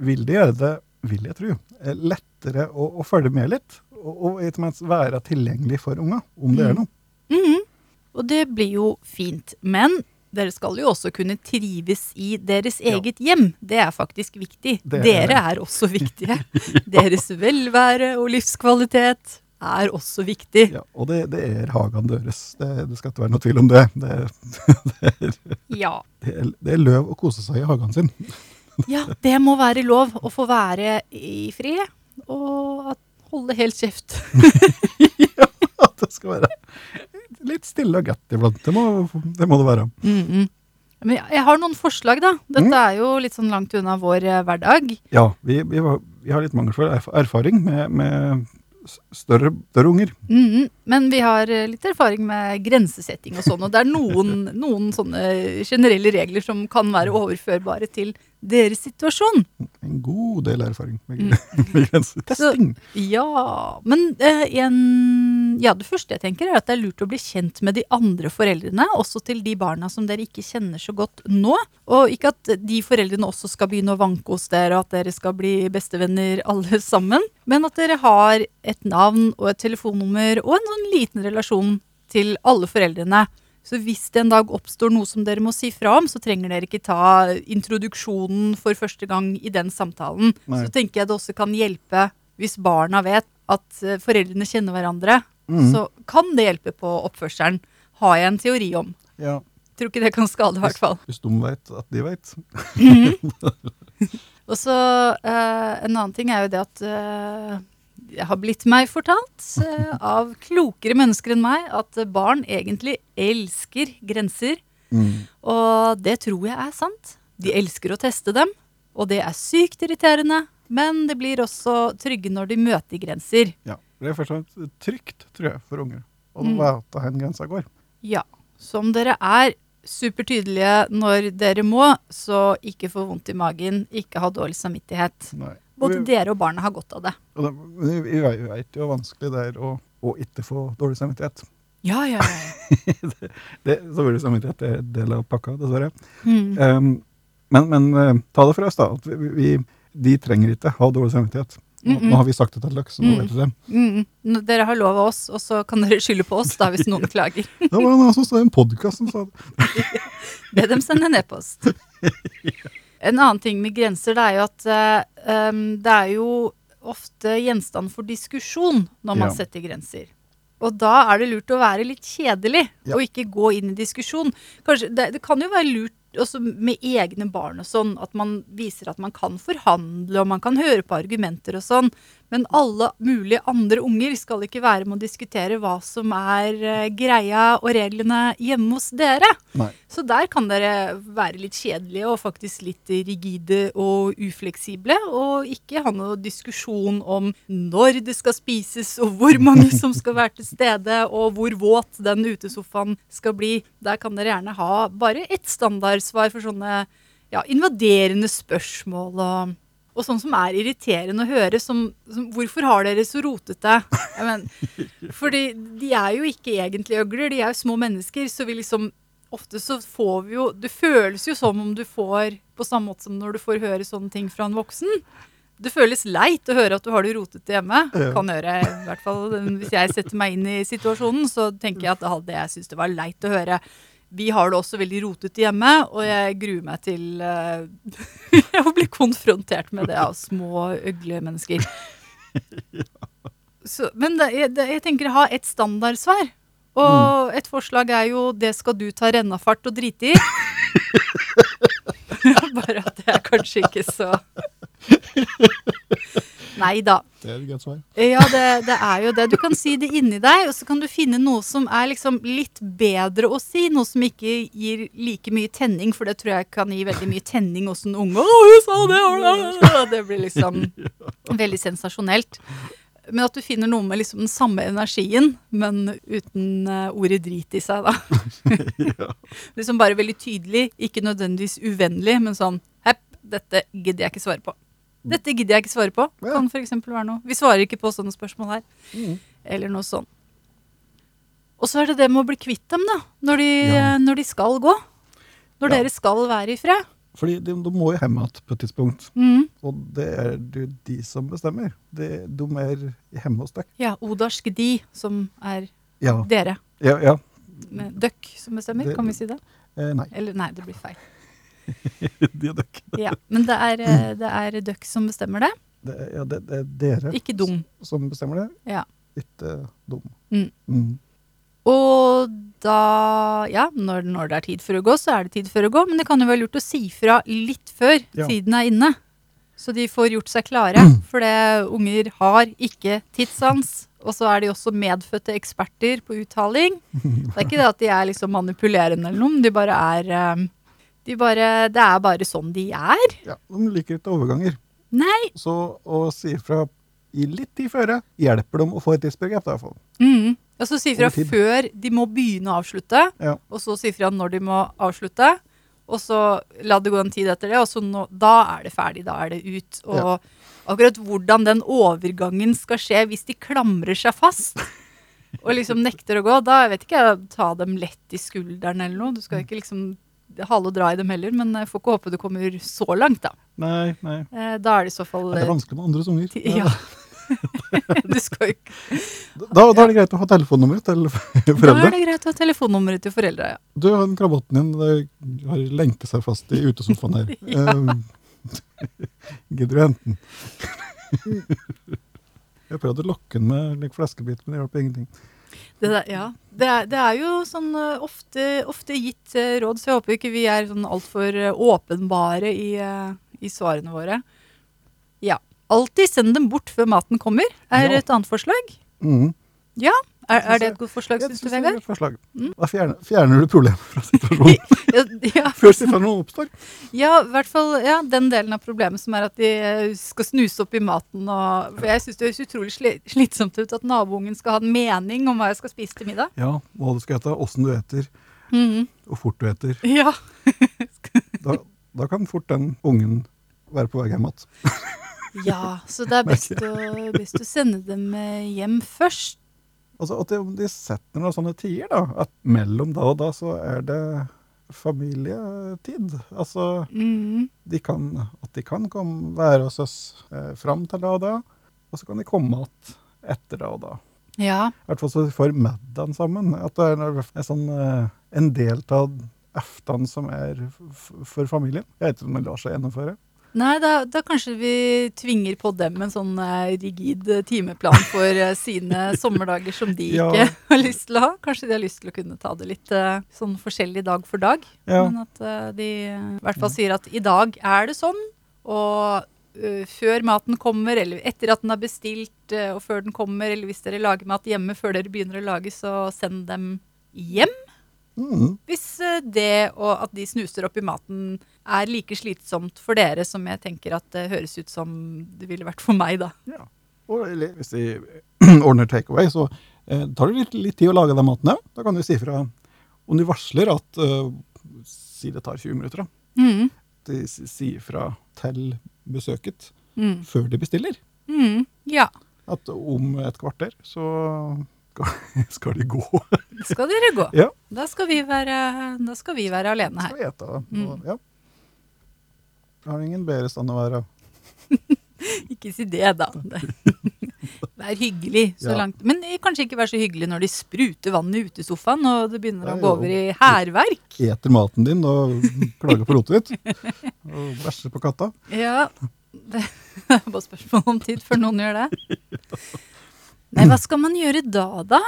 vil de gjøre det, vil jeg tro, eh, lettere å, å følge med litt. Og, og være tilgjengelig for unga, om det er noe. Mhm. Og det blir jo fint. Men dere skal jo også kunne trives i deres Ja. eget hjem. Det er faktisk viktig. Det er Dere det. er også viktige. Deres velvære og livskvalitet er også viktig. Ja, og det, det er hagen deres. Det, det skal ikke være noe tvil om det. Det, det, er, Ja. det, er, er løv å kose seg i hagen sin. ja, det må være lov å få være i fred. Og holde helt kjeft. ja, det skal være litt stille og godt iblant. Det må det, må det være. Mhm. Men jeg- har noen forslag, da. Dette Mm. er jo litt sånn langt unna vår eh, hverdag. Ja, vi, vi, har- vi har litt mangelfull erf erfaring med, med s- større, større unger. Mhm, Men vi har eh, litt erfaring med grensesetting og sånn, og det er noen, noen sånne generelle regler som kan være overførbare til deres situasjon. En god del erfaring med, Mm. med grensetesting. Ja, men eh, en, ja, det første jeg tenker er at det er lurt å bli kjent med de andre foreldrene, også til de barna som dere ikke kjenner så godt nå. Og ikke at de foreldrene også skal begynne å vanke hos dere, og at dere skal bli bestevenner alle sammen, men at dere har et navn og et telefonnummer og en sånn liten relasjon til alle foreldrene. Så hvis det en dag oppstår noe som dere må si fra om, så trenger dere ikke ta introduksjonen for første gang i den samtalen. Nei. Så tenker jeg det også kan hjelpe hvis barna vet at eh, foreldrene kjenner hverandre. Mm. Så kan det hjelpe på oppførselen. Har jeg en teori om. Ja, Tror ikke det kan skade, i hvert fall. hvis de vet at de vet. Og så eh, En annen ting er jo det at eh, har blitt meg fortalt uh, av klokere mennesker enn meg at barn egentlig elsker grenser. Mm. Og det tror jeg er sant. De elsker å teste dem, og det er sykt irriterende. Men det blir også trygge når de møter grenser. Ja, det er først og fremst trygt, tror jeg, for unger. Og Mm. vet hvor grensa går. Ja. Så om dere er supertydelige når dere må, så ikke få vondt i magen, ikke ha dårlig samvittighet. Nei. Både Vi- dere og barna har godt av det. Det, vi vi vet jo hvor vanskelig det er å, å ikke få dårlig samvittighet. Ja, ja, ja. Det, dårlig samvittighet er en del av pakka, dessverre. Mm. Um, men men eh, ta det fra oss, da. At vi, vi, de trenger ikke ha dårlig samvittighet. Nå, Mm-mm. nå har vi sagt det til Lux, så nå Mm. vet du det. Mm. Dere har lov av oss, og så kan dere skylde på oss da hvis noen klager. Det var en som sa en podkast som sa det. Be dem sende en e-post. En annen ting med grenser, det er jo at um, det er jo ofte gjenstand for diskusjon når man Ja. setter grenser. Og da er det lurt å være litt kjedelig, Ja. og ikke gå inn i diskusjon. Kanskje, det, det kan jo være lurt også med egne barn og sånn, at man viser at man kan forhandle og man kan høre på argumenter og sånn. Men alle mulige andre unger skal ikke være med å diskutere hva som er eh, greia og reglene hjemme hos dere. Nei. Så der kan dere være litt kjedelige og faktisk litt rigide og ufleksible. Og ikke ha noe diskusjon om når det skal spises, og hvor mange som skal være til stede, og hvor våt den utesofaen skal bli. Der kan dere gjerne ha bare ett standardsvar for sånne ja, invaderende spørsmål og og sånn som er irriterende å høre, som, som Hvorfor har dere så rotete? Men, fordi de er jo ikke egentlig øgler, de er jo små mennesker, så vi liksom Ofte så får vi jo Det føles jo som om du får På samme måte som når du får høre sånne ting fra en voksen. Det føles leit å høre at du har det rotete hjemme. Ja. Kan høre, i hvert fall Hvis jeg setter meg inn i situasjonen, så tenker jeg at det hadde jeg syntes det var leit å høre. Vi har det også veldig rotete hjemme, og jeg gruer meg til uh, å bli konfrontert med det av små, øgle mennesker. Så, men det, det, jeg tenker å ha et standardsvar. Og et forslag er jo 'det skal du ta rennafart og drite i'. Bare at det er kanskje ikke så Nei da. Det er et godt svar. Ja, det, det er jo det. Du kan si det inni deg, og så kan du finne noe som er liksom litt bedre å si. Noe som ikke gir like mye tenning, for det tror jeg kan gi veldig mye tenning hos en unge. Å, hun sa det, og det blir liksom veldig sensasjonelt. Men at du finner noe med liksom den samme energien, men uten eh, ordet drit i seg, da. liksom bare veldig tydelig, ikke nødvendigvis uvennlig, men sånn Hepp, dette gidder jeg ikke svare på. Dette gidder jeg ikke svare på. Ja. Kan for være noe. Vi svarer ikke på sånne spørsmål her. Mm. Eller noe sånt. Og så er det det med å bli kvitt dem, da. Når de, Ja. når de skal gå. Når Ja. dere skal være i fred. Fordi de, de må jo hjem igjen på et tidspunkt. Mm. Og det er det jo de som bestemmer. De, de er hjemme hos deg. Ja, odarsk de, som er Ja. dere. ja, ja. Døkk som bestemmer, Det- kan vi si det? Eh, nei, Eller nei, det blir feil. er. Ja, Men det er, eh, det er døkk som bestemmer det, Det, ja, det, det er dere ikke dum. som bestemmer det, Ja. ikke dum. Mm. Mm. Og da Ja, når, når det er tid for å gå, så er det tid for å gå. Men det kan jo være lurt å si fra litt før Ja. tiden er inne. Så de får gjort seg klare. For det, unger har ikke tidssans. Og så er de også medfødte eksperter på uttaling. Det er ikke det at de er liksom manipulerende eller noe, men de bare er eh, de bare, Det er bare sånn de er. Ja, de liker ikke overganger. Nei. Så å si fra i litt tid føre hjelper dem å få et tidsbegrep, fall. Mm. Og så si fra før de må begynne å avslutte. Ja. og så si fra når de må avslutte. Og så la det gå en tid etter det, og så nå, da er det ferdig. Da er det ut. Og akkurat hvordan den overgangen skal skje hvis de klamrer seg fast og liksom nekter å gå, da vet ikke jeg, ta dem lett i skulderen eller noe. Du skal ikke liksom hale og dra i dem heller, men jeg får ikke håpe du kommer så langt, da. Nei, nei. Eh, Da er det i så fall Det er vanskelig med andres unger. Ja. Du skal ikke Da, da er det greit å ha telefonnummeret til foreldre? Da er det greit å ha telefonnummeret til foreldre, ja. Du, den kravatten din det har lenket seg fast i utesofaen her. Ja. Gidder du hente den? Jeg prøvde å lokke den med like, fleskebit, men det hjalp ingenting. Det, der, ja. Det, er, det er jo sånn eh, ofte, ofte gitt eh, råd, så jeg håper ikke vi er sånn altfor uh, åpenbare i, eh, i svarene våre. Ja. Alltid send dem bort før maten kommer, er Ja. et annet forslag. Mm. Er, er det et godt forslag, syns du, Vegard? et forslag. Mm. Da fjerner, fjerner du problemet fra situasjonen Ja, ja, før situasjonen oppstår. ja, i hvert fall ja, den delen av problemet som er at de eh, skal snuse opp i maten. Og, for jeg syns det høres utrolig sli, slitsomt ut at naboungen skal ha en mening om hva jeg skal spise til middag. Ja, hva du skal ete, åssen du eter, Mhm. og fort du eter. Ja. Da, da kan fort den ungen være på vei hjem igjen. ja, så det er best å, best å sende dem eh, hjem først. Altså at de, setter noen sånne tider, da. At mellom da og da så er det familietid. Altså mm. de kan, at de kan komme, være hos oss eh, fram til da og da, og så kan de komme igjen etter da og da. Ja. I hvert fall så vi får middagen sammen. At det er en, sånn, eh, en del av aftenen som er for familien. Jeg vet ikke om det lar seg gjennomføre. Nei, da, da kanskje vi tvinger på dem en sånn eh, rigid eh, timeplan for eh, sine sommerdager som de Ja. ikke har lyst til å ha. Kanskje de har lyst til å kunne ta det litt sånn forskjellig dag for dag. Ja. Men at de i hvert fall sier at i dag er det sånn, og Uh, før maten kommer, eller etter at den er bestilt, uh, og før den kommer, eller hvis dere lager mat hjemme før dere begynner å lage, så send dem hjem. Mm. Hvis eh, det og at de snuser opp i maten er like slitsomt for dere som jeg tenker at det høres ut som det ville vært for meg, da. Ja. Og hvis de ordner takeaway, så eh, tar det litt, litt tid å lage den maten òg. Da kan du si fra om du varsler at eh, Si det tar 20 minutter, da. Mm. De sier fra til besøket Mm. før de bestiller. Mm. Ja. At om et kvarter så skal- skal de gå. Skal dere gå. Ja. Da skal vi være, da skal vi være alene Skal vi ete. da. Mm. ja. Har ingen bedre stand å være. Ikke si det, da. Vær hyggelig så Ja. langt. Men kanskje ikke vær så hyggelig når de spruter vann i utesofaen og det begynner Nei, å gå over i hærverk. Eter maten din og klager på rotet ditt. Og bæsjer på katta. Ja, det er bare spørsmål om tid før noen gjør det. Nei, hva skal man gjøre da, da?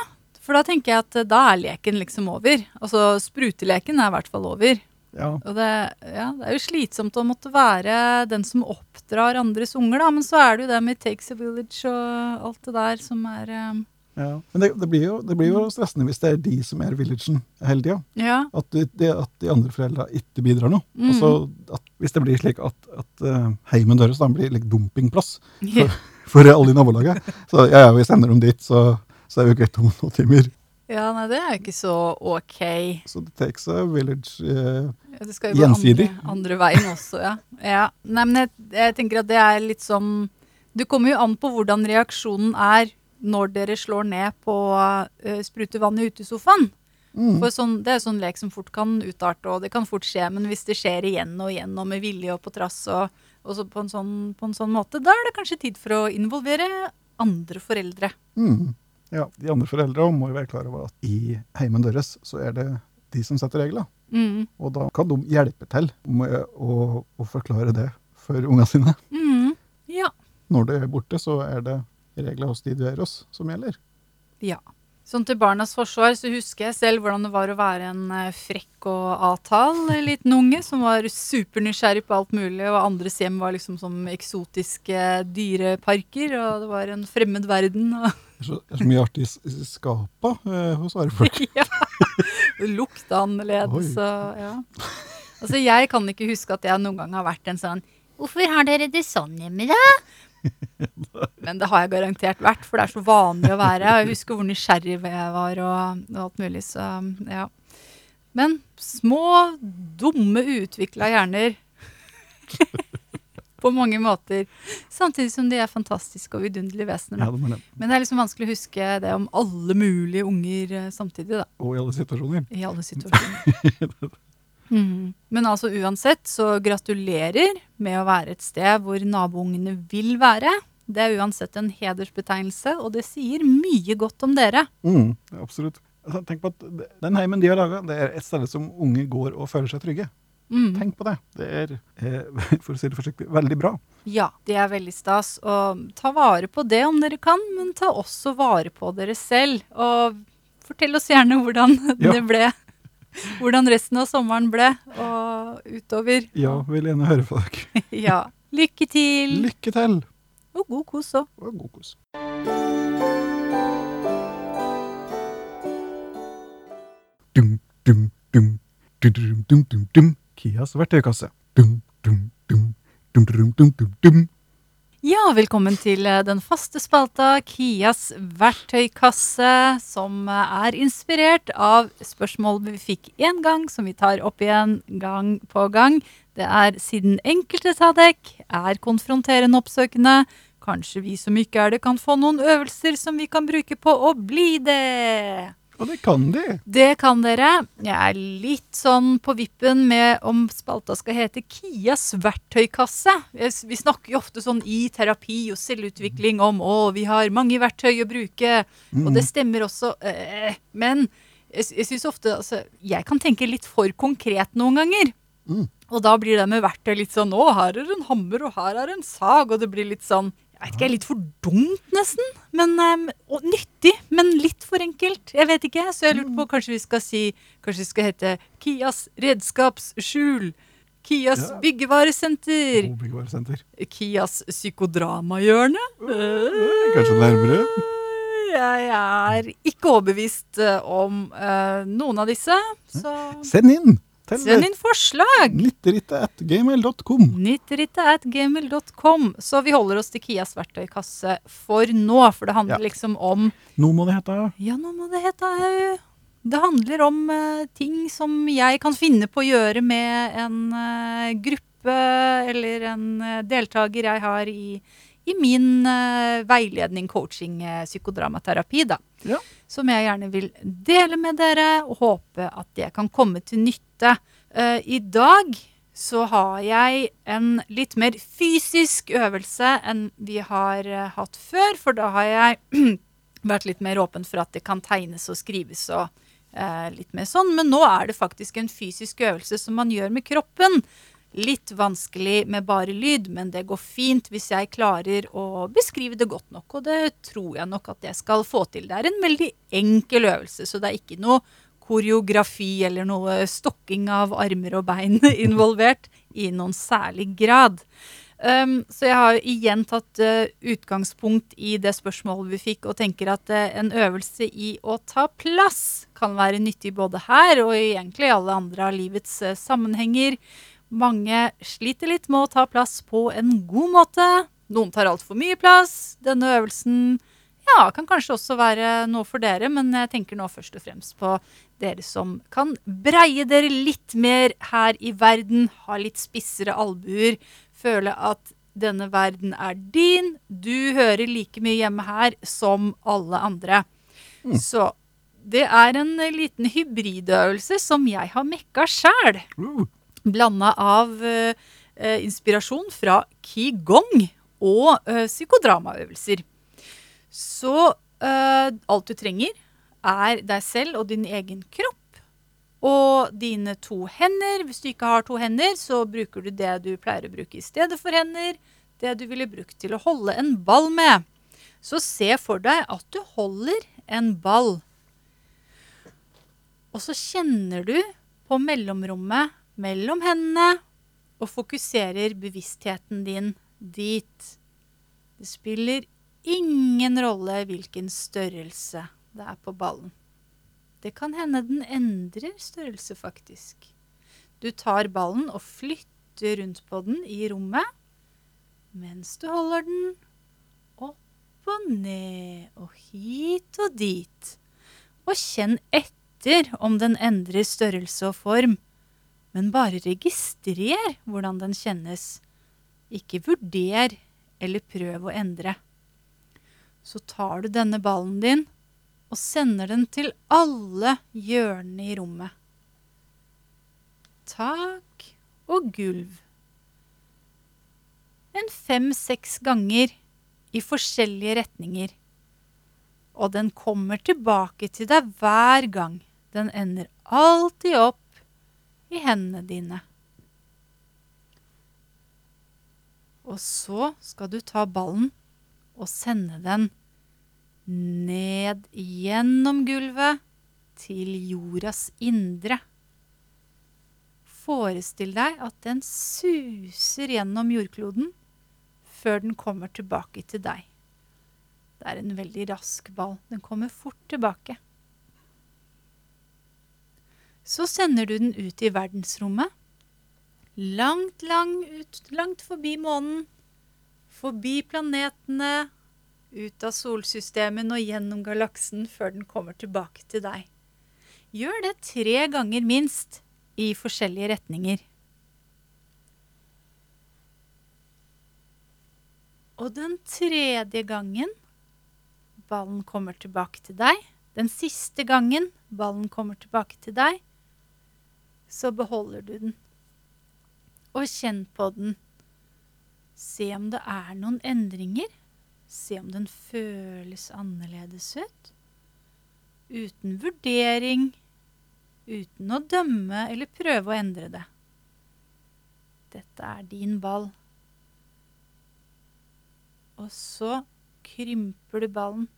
For da tenker jeg at eh, da er leken liksom over. Altså spruteleken er i hvert fall over. Ja. Og det, ja, det er jo slitsomt å måtte være den som oppdrar andres unger, da. Men så er det jo det med 'takes a village' og alt det der som er um... ja. Men det, det, blir jo, det blir jo stressende hvis det er de som er villagen hele tida. Ja. At, at de andre foreldra ikke bidrar noe. Mm. Altså, at, hvis det blir slik at, at uh, heimen deres da blir like dumpingplass ja. for alle i nabolaget Så ja, vi sender dem dit, så, så er vi kvitt om noen timer. Ja, nei, det er jo ikke så ok. Så det takes a village eh, Ja, Det skal jo Gjensidig. andre, andre veien også, ja. ja. Nei, men jeg, jeg tenker at det er litt sånn Det kommer jo an på hvordan reaksjonen er når dere slår ned på uh, sprute vann i utesofaen. mm. For sånn, det er sånn lek som fort kan utarte, og det kan fort skje. Men hvis det skjer igjen og igjen og med vilje og på trass og, og så på, en sånn, på en sånn måte, da er det kanskje tid for å involvere andre foreldre. Mm. Ja, De andre foreldra må jo være klar over at i heimen deres så er det de som setter regler. Mm. Og da kan de hjelpe til med å, å forklare det for ungene sine. Mm. Ja. Når det er borte, så er det regler hos de du er hos, som gjelder. Ja. Sånn til barnas forsvar så husker jeg selv hvordan det var å være en eh, frekk og avtal liten unge som var supernysgjerrig på alt mulig, og andres hjem var liksom som eksotiske dyreparker, og det var en fremmed verden. Det er så, det er så mye artig i skapa eh, hos arefolk. ja. Det lukta annerledes og ja. Altså, jeg kan ikke huske at jeg noen gang har vært en sånn Hvorfor har dere det sånn hjemme, da? Men det har jeg garantert vært, for det er så vanlig å være. Jeg husker hvor nysgjerrig jeg var og, og alt mulig, så ja. Men små, dumme, uutvikla hjerner på mange måter. Samtidig som de er fantastiske og vidunderlige vesener. Ja, det. Men det er liksom vanskelig å huske det om alle mulige unger eh, samtidig, da. Og i alle situasjoner. I alle situasjoner. Mhm. Men altså uansett, så gratulerer med å være et sted hvor naboungene vil være. Det er uansett en hedersbetegnelse, og det sier mye godt om dere. Mm, absolutt. Altså, tenk på at Den heimen de har laga, det er et sted som unge går og føler seg trygge. Mm. Tenk på det. Det er, eh, for å si det forsiktig, veldig bra. Ja, det er veldig stas. Og ta vare på det om dere kan, men ta også vare på dere selv. Og fortell oss gjerne hvordan Ja. det ble. Hvordan resten av sommeren ble, og utover. Ja, vil gjerne høre fra dere. Ja. Lykke til! Lykke til! Og god kos òg. Og god kos. Dum, dum, dum, dum, dum, dum, dum, dum. Kias verktøykasse. Dum, dum, dum, dum, dum, dum, dum, dum. Ja, velkommen til eh, den faste spalta Kias verktøykasse, som eh, er inspirert av spørsmål vi fikk én gang, som vi tar opp igjen gang på gang. Det er siden enkelte Sadek er konfronterende oppsøkende. Kanskje vi som ikke er det, kan få noen øvelser som vi kan bruke på å bli det. Og det kan de. Det kan dere. Jeg er litt sånn på vippen med om spalta skal hete Kias verktøykasse. Vi snakker jo ofte sånn i terapi og selvutvikling om å, vi har mange verktøy å bruke. Og det stemmer også. eh, Men jeg, jeg syns ofte altså, Jeg kan tenke litt for konkret noen ganger. Mm. Og da blir det med verktøy litt sånn Å, her er en hammer, og her er en sag. Og det blir litt sånn Jeg vet ikke, litt for dumt, nesten. Men, um, og nyttig, men litt for enkelt. Jeg vet ikke. Så jeg lurte på kanskje vi skal si Kanskje vi skal hete Kias redskapsskjul. Kias Ja. byggevaresenter. Hovedbyggevaresenter. Kias psykodramahjørne. Kanskje nærmere? Jeg er ikke overbevist eh, om uh, noen av disse, så Send inn! Send inn forslag! Nitterittet at gmail.com. Nitterittet.gmail.com. Så vi holder oss til Kias verktøykasse for nå, for det handler Ja. liksom om Nå må det hete Ja, nå må det hete au. Det handler om uh, ting som jeg kan finne på å gjøre med en uh, gruppe eller en uh, deltaker jeg har i, i min uh, veiledning, coaching, eh, psykodramaterapi, da. Ja. Som jeg gjerne vil dele med dere, og håpe at det kan komme til nytte. Eh, I dag så har jeg en litt mer fysisk øvelse enn vi har eh, hatt før, for da har jeg vært litt mer åpen for at det kan tegnes og skrives og eh, litt mer sånn. Men nå er det faktisk en fysisk øvelse som man gjør med kroppen. Litt vanskelig med bare lyd, men det går fint hvis jeg klarer å beskrive det godt nok. Og det tror jeg nok at jeg skal få til. Det er en veldig enkel øvelse, så det er ikke noe koreografi eller noe stokking av armer og bein involvert i noen særlig grad. Um, så jeg har igjen tatt uh, utgangspunkt i det spørsmålet vi fikk, og tenker at uh, en øvelse i å ta plass kan være nyttig både her og i egentlig alle andre av livets uh, sammenhenger. Mange sliter litt med å ta plass på en god måte. Noen tar altfor mye plass. Denne øvelsen ja, kan kanskje også være noe for dere, men jeg tenker nå først og fremst på dere som kan breie dere litt mer her i verden, ha litt spissere albuer, føle at denne verden er din, du hører like mye hjemme her som alle andre. Så det er en liten hybridøvelse som jeg har mekka sjæl Uh, blanda av eh, eh, inspirasjon fra qigong og eh, psykodramaøvelser. Så eh, alt du trenger, er deg selv og din egen kropp. Og dine to hender. Hvis du ikke har to hender, så bruker du det du pleier å bruke i stedet for hender. Det du ville brukt til å holde en ball med. Så se for deg at du holder en ball. Og så kjenner du på mellomrommet mellom hendene og fokuserer bevisstheten din dit. Det spiller ingen rolle hvilken størrelse det er på ballen. Det kan hende den endrer størrelse, faktisk. Du tar ballen og flytter rundt på den i rommet mens du holder den opp og ned og hit og dit. Og kjenn etter om den endrer størrelse og form, men bare registrer hvordan den kjennes. Ikke vurder eller prøv å endre. Så tar du denne ballen din og sender den til alle hjørnene i rommet. Tak og gulv. En fem-seks ganger i forskjellige retninger. Og den kommer tilbake til deg hver gang. Den ender alltid opp i hendene dine. Og så skal du ta ballen og sende den ned gjennom gulvet til jordas indre. Forestill deg at den suser gjennom jordkloden før den kommer tilbake til deg. Det er en veldig rask ball. Den kommer fort tilbake. Så sender du den ut i verdensrommet. Langt, langt ut, langt forbi månen. Forbi planetene, ut av solsystemet og gjennom galaksen før den kommer tilbake til deg. Gjør det tre ganger minst i forskjellige retninger. Og den tredje gangen ballen kommer tilbake til deg, den siste gangen ballen kommer tilbake til deg, så beholder du den. Og kjenn på den. Se om det er noen endringer. Se om den føles annerledes ut. Uten vurdering, uten å dømme eller prøve å endre det. Dette er din ball. Og så krymper du ballen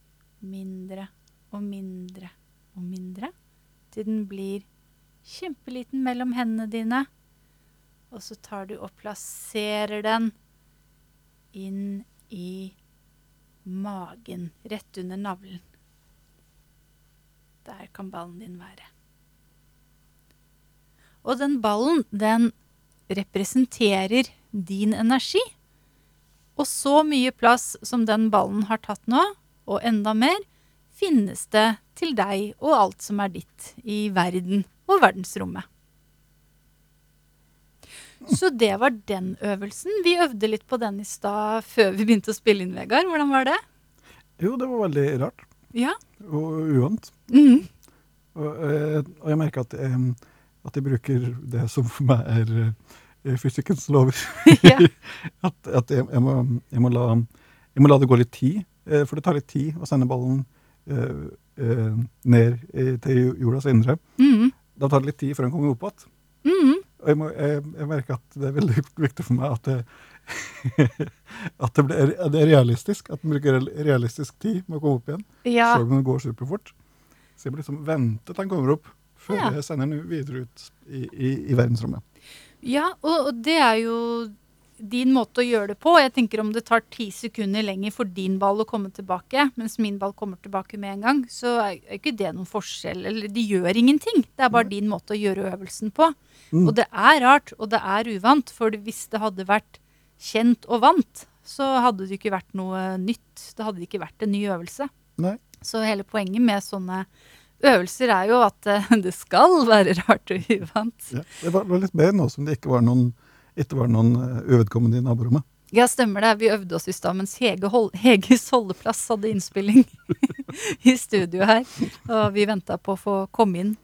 mindre og mindre og mindre til den blir kjempeliten mellom hendene dine. Og så tar du og plasserer den inn i magen, rett under navlen. Der kan ballen din være. Og den ballen, den representerer din energi. Og så mye plass som den ballen har tatt nå, og enda mer, finnes det til deg og alt som er ditt i verden og verdensrommet. Så det var den øvelsen. Vi øvde litt på den i stad før vi begynte å spille inn, Vegard. Hvordan var det? Jo, det var veldig rart Ja. og uvant. Mhm. Og, eh, og jeg merker at, at jeg bruker det som for meg er eh, fysikkens lover. ja. At, at jeg, jeg, må, jeg, må la, jeg må la det gå litt tid, eh, for det tar litt tid å sende ballen ned til jordas indre. Mhm. Da tar det litt tid før den kommer opp igjen. Mhm. Og jeg, må, jeg, jeg merker at det er veldig viktig for meg at det, at det, blir, det er realistisk. At den bruker realistisk tid med å komme opp igjen. ja. Selv om den går superfort. Så jeg må liksom vente til den kommer opp, før Ja. jeg sender den videre ut i, i, i verdensrommet. Ja, og, og det er jo din måte å gjøre det på. Jeg tenker Om det tar ti sekunder lenger for din ball å komme tilbake, mens min ball kommer tilbake med en gang, så er ikke det noen forskjell. Eller de gjør ingenting. Det er bare din måte å gjøre øvelsen på. Mm. Og det er rart, og det er uvant. For hvis det hadde vært kjent og vant, så hadde det ikke vært noe nytt. Det hadde ikke vært en ny øvelse. Nei. Så hele poenget med sånne øvelser er jo at eh, det skal være rart og uvant. Ja. Det var litt bedre nå som det ikke var noen, ikke var noen eh, uvedkommende i naborommet. Ja, stemmer det. Vi øvde oss i stad mens Hege Hol Heges holdeplass hadde innspilling i studio her. Og vi venta på å få komme inn.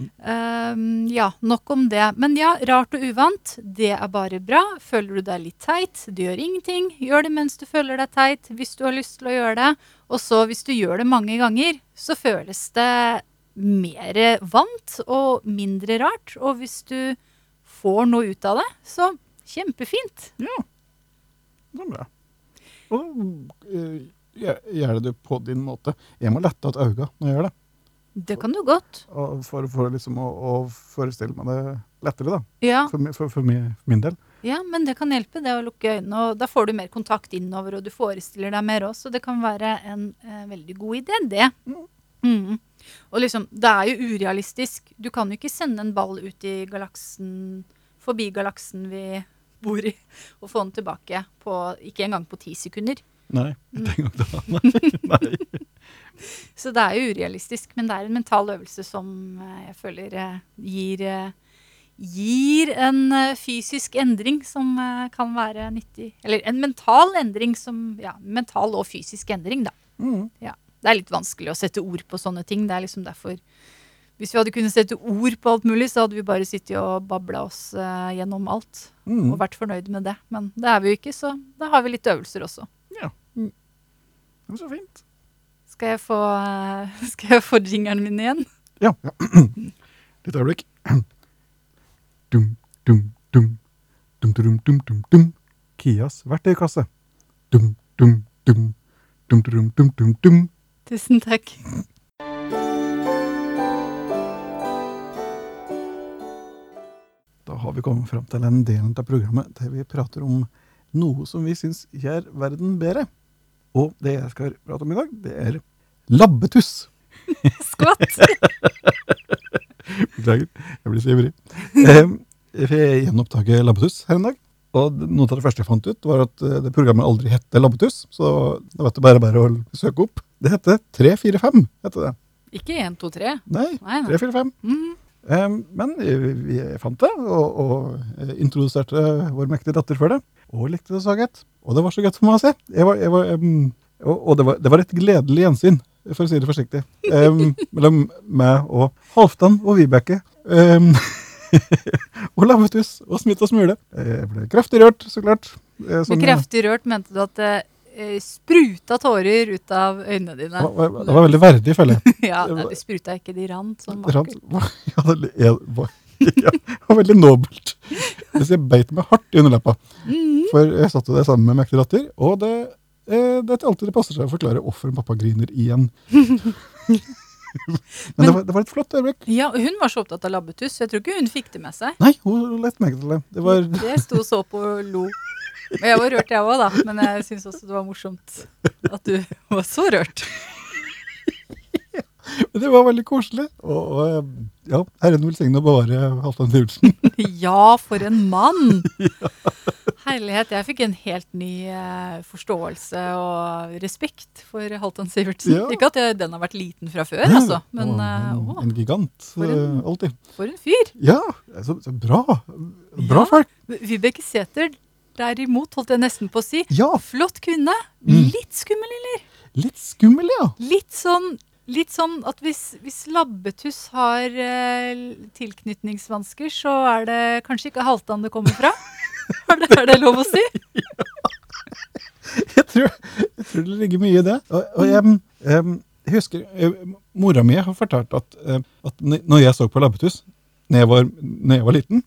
Um, ja, nok om det. Men ja, rart og uvant, det er bare bra. Føler du deg litt teit, Du gjør ingenting. Gjør det mens du føler deg teit, hvis du har lyst til å gjøre det. Og så hvis du gjør det mange ganger, så føles det mer vant og mindre rart. Og hvis du får noe ut av det, så kjempefint. Ja, det er bra. Og eh, gjør det du på din måte. Jeg må lette at øynene når jeg gjør det. Det kan du godt. Og for, for liksom å, å forestille meg det lettere, da. Ja, For, for, for min del. ja, men det kan hjelpe, det å lukke øynene. Og da får du mer kontakt innover, og du forestiller deg mer også. Det kan være en eh, veldig god idé, det. Mm. Og liksom, det er jo urealistisk. Du kan jo ikke sende en ball ut i galaksen, forbi galaksen vi bor i, og få den tilbake på ikke engang på ti sekunder. Nei, ikke engang da. Nei. Nei. Så det er jo urealistisk, men det er en mental øvelse som eh, jeg føler eh, gir, eh, gir en fysisk endring som kan være nyttig. Eller en mental endring som Ja, mental og fysisk endring, da. Mm. Ja. Det er litt vanskelig å sette ord på sånne ting. Det er liksom derfor Hvis vi hadde kunnet sette ord på alt mulig, så hadde vi bare sittet og babla oss eh, gjennom alt. Mm. Og vært fornøyd med det. Men det er vi jo ikke, så da har vi litt øvelser også. Ja, det var Så fint. Skal jeg få, eh, skal jeg få jingeren min igjen? Ja. ja. Litt øyeblikk. Dum, dum, dum. Dum, dum, dum, dum, dum. Kias verktøykasse. Dum, dum, dum. Dum, dum, dum, dum, dum. Tusen takk. Da har vi kommet fram til den delen av programmet der vi prater om noe som vi syns gjør verden bedre. Og det jeg skal prate om i dag, det er labbetuss. Skvatt. Beklager, jeg blir så ivrig. Jeg gjenoppdaget labbetuss her en dag. Og noe av det første jeg fant ut, var at eh, det programmet aldri hette labbetuss. Så da vet du bare bare å søke opp. Det heter 345, heter det. Ikke én, to, tre. Nei, Nei, nei. 345. Mm. Eh, men vi, vi fant det, og, og eh, introduserte vår mektige datter for det. Og likte det så godt. Og det var så godt for meg å se. Jeg var, jeg var, um, og og det, var, det var et gledelig gjensyn, for å si det forsiktig, um, mellom meg og Halvdan og Vibeke. Um, og Lammetuss og Smitt og Smule. Jeg ble kraftig rørt, så klart. Som, Med sånn, kraftig rørt mente du at det eh, spruta tårer ut av øynene dine? Det var- det var veldig verdig, føler jeg. ja, det nei, det spruta ikke, de rant sånn Rant- vakkert. ja, det- var, ja, var veldig nobelt. Hvis jeg beit meg hardt i underleppa. For jeg satt jo der sammen med mektig datter, og det, eh, det er til alltid det passer seg å forklare hvorfor pappa griner igjen. Men, det, var, det var et flott øyeblikk. Ja, Hun var så opptatt av labbetuss, så jeg tror ikke hun fikk det med seg. Nei, hun lette meg til det. Det var Jeg sto og så på og lo. Jeg var rørt, jeg òg, da. Men jeg syns også det var morsomt at du var så rørt. Men det var veldig koselig. Og, og eh, ja, Herren velsigne og bevare Halvdan Sivertsen. Ja, for en mann! Herlighet. Jeg fikk en helt ny eh, forståelse og respekt for Halvdan Sivertsen. Ja. Ikke at jeg, den har vært liten fra før, altså. Men Og eh, en, å, en gigant. For en- alltid. for en fyr. Ja, så, så bra. Bra Ja. folk. Vibeke Sæther derimot, holdt jeg nesten på å si. Ja, Flott kvinne. Mm. Litt skummel, eller? litt skummel, ja. Litt sånn, litt sånn at hvis, hvis labbetuss har eh, tilknytningsvansker, så er det kanskje ikke Halvdan det kommer fra? Er det, er det lov å si? Jeg tror, jeg tror det ligger mye i det. Og, og jeg, jeg husker jeg, Mora mi har fortalt at, eh, at når jeg så på Labbetuss når jeg var, når jeg var liten,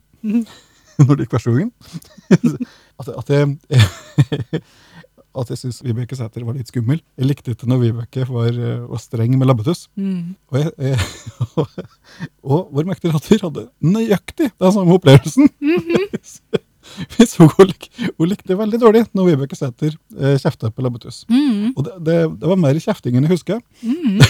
når det gikk første gangen, at, at jeg at jeg syntes Vibeke Sæther var litt skummel. Jeg likte ikke når Vibeke var, eh, var streng med Labbetuss. Mm. Og, jeg, jeg, og vår mektige datter hadde nøyaktig den samme opplevelsen. Vi så hun, hun likte veldig dårlig når Vibeke Sæther eh, kjefta på Labbetuss. Mm. Og det, det, det var mer kjefting enn jeg husker. Mm.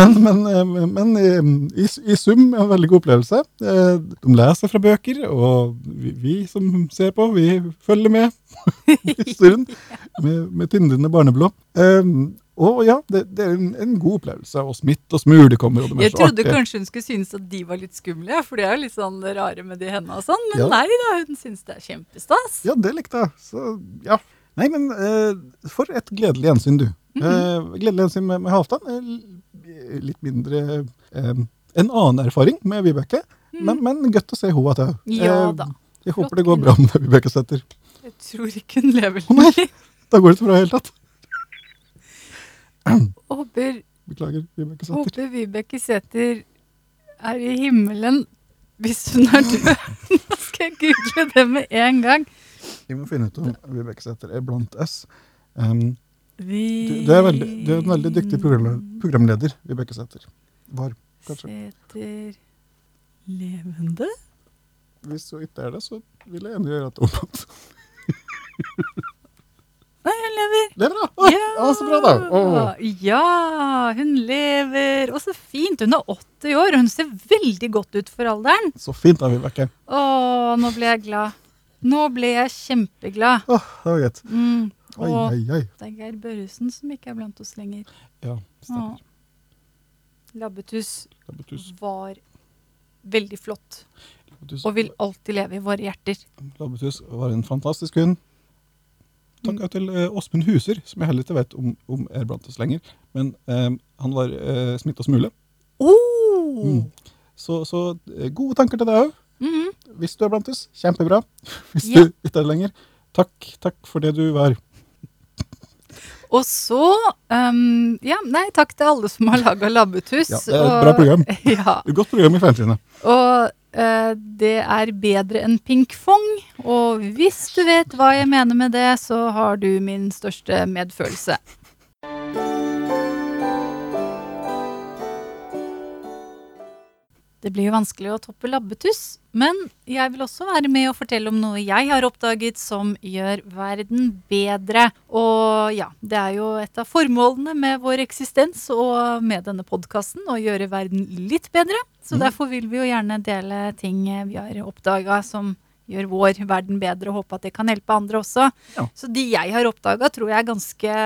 Men, men, eh, men i, i, i sum en veldig god opplevelse. Eh, De leser fra bøker, og vi, vi som ser på, vi følger med i historien med, med tindrende barneblå. Eh, Og ja, det, det er en, en god opplevelse. Og smitt og smule kommer. Og det Jeg trodde artig. kanskje hun skulle synes at de var litt skumle, for de er jo litt sånn rare med de hendene og sånn. Men Ja. nei da, hun synes det er kjempestas. Ja, det likte jeg. Så ja. Nei, men eh, for et gledelig gjensyn, du. Mhm. eh, gledelig gjensyn med, med Halvdan. Litt mindre eh, En annen erfaring med Vibeke, men, men godt å se henne igjen. Ja Eh, da. Jeg Flott håper det går bra med Vibeke Sæther. Jeg tror ikke hun lever Å, nei. Da går det ikke bra i det hele tatt. Håper, Beklager, Vibeke Sæther. håper Vibeke Sæther er i himmelen hvis hun er død. Nå skal jeg google det med en gang. Vi må finne ut om Vibeke Sæther er blant S. Um, Vi... du, du, er veldig, du er en veldig dyktig program, programleder, Vibeke Sæther. Var, kanskje. Sæther levende? Hvis du ikke er det, så vil jeg gjerne gjøre at hun Nei, hun lever. Lever, da! Å, ja, så bra, da! Å. Ja, hun lever. Og så fint. Hun er 80 år, og hun ser veldig godt ut for alderen. Så fint, da, Vibeke. Å, nå ble jeg glad. Nå ble jeg kjempeglad. Åh, det var greit. Mm. Og oi, oi. det er Geir Børresen som ikke er blant oss lenger. Ja, stemmer. Labbetuss Labbetuss. var veldig flott, Labbetuss. og vil alltid leve i våre hjerter. Labbetuss var en fantastisk hund. Takk mm. til eh, Åsmund Huser, som jeg heller ikke vet om, om er blant oss lenger. Men eh, han var uh, smitta smule. Oh! Mm. Så, så eh, gode tanker til deg òg. Mhm. Hvis du er blant oss, kjempebra. Hvis yeah. du ikke er lenger, takk, takk for det du var. Og så um, Ja, nei, takk til alle som har laga Labbetuss. Ja, det er et bra program. Ja, Et godt program i fjernsynet. og uh, det er bedre enn pingfong. Og hvis du vet hva jeg mener med det, så har du min største medfølelse. Det blir jo vanskelig å toppe labbetuss, men jeg vil også være med og fortelle om noe jeg har oppdaget som gjør verden bedre. Og ja, det er jo et av formålene med vår eksistens og med denne podkasten å gjøre verden litt bedre. Så derfor vil vi jo gjerne dele ting vi har oppdaga som gjør vår verden bedre, og håpe at det kan hjelpe andre også. Ja. Så de jeg har oppdaga, tror jeg er ganske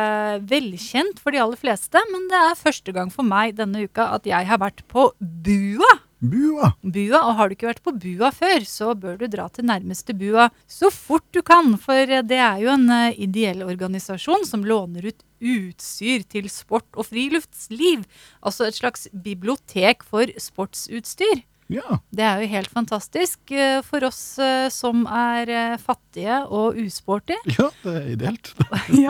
velkjent for de aller fleste. Men det er første gang for meg denne uka at jeg har vært på Bua. Bua! Bua, og har du ikke vært på Bua før, så bør du dra til nærmeste Bua så fort du kan. For det er jo en eh, ideell organisasjon som låner ut utstyr til sport og friluftsliv. Altså et slags bibliotek for sportsutstyr. Ja. Det er jo helt fantastisk eh, for oss eh, som er fattige og usporty. ja, det er ideelt.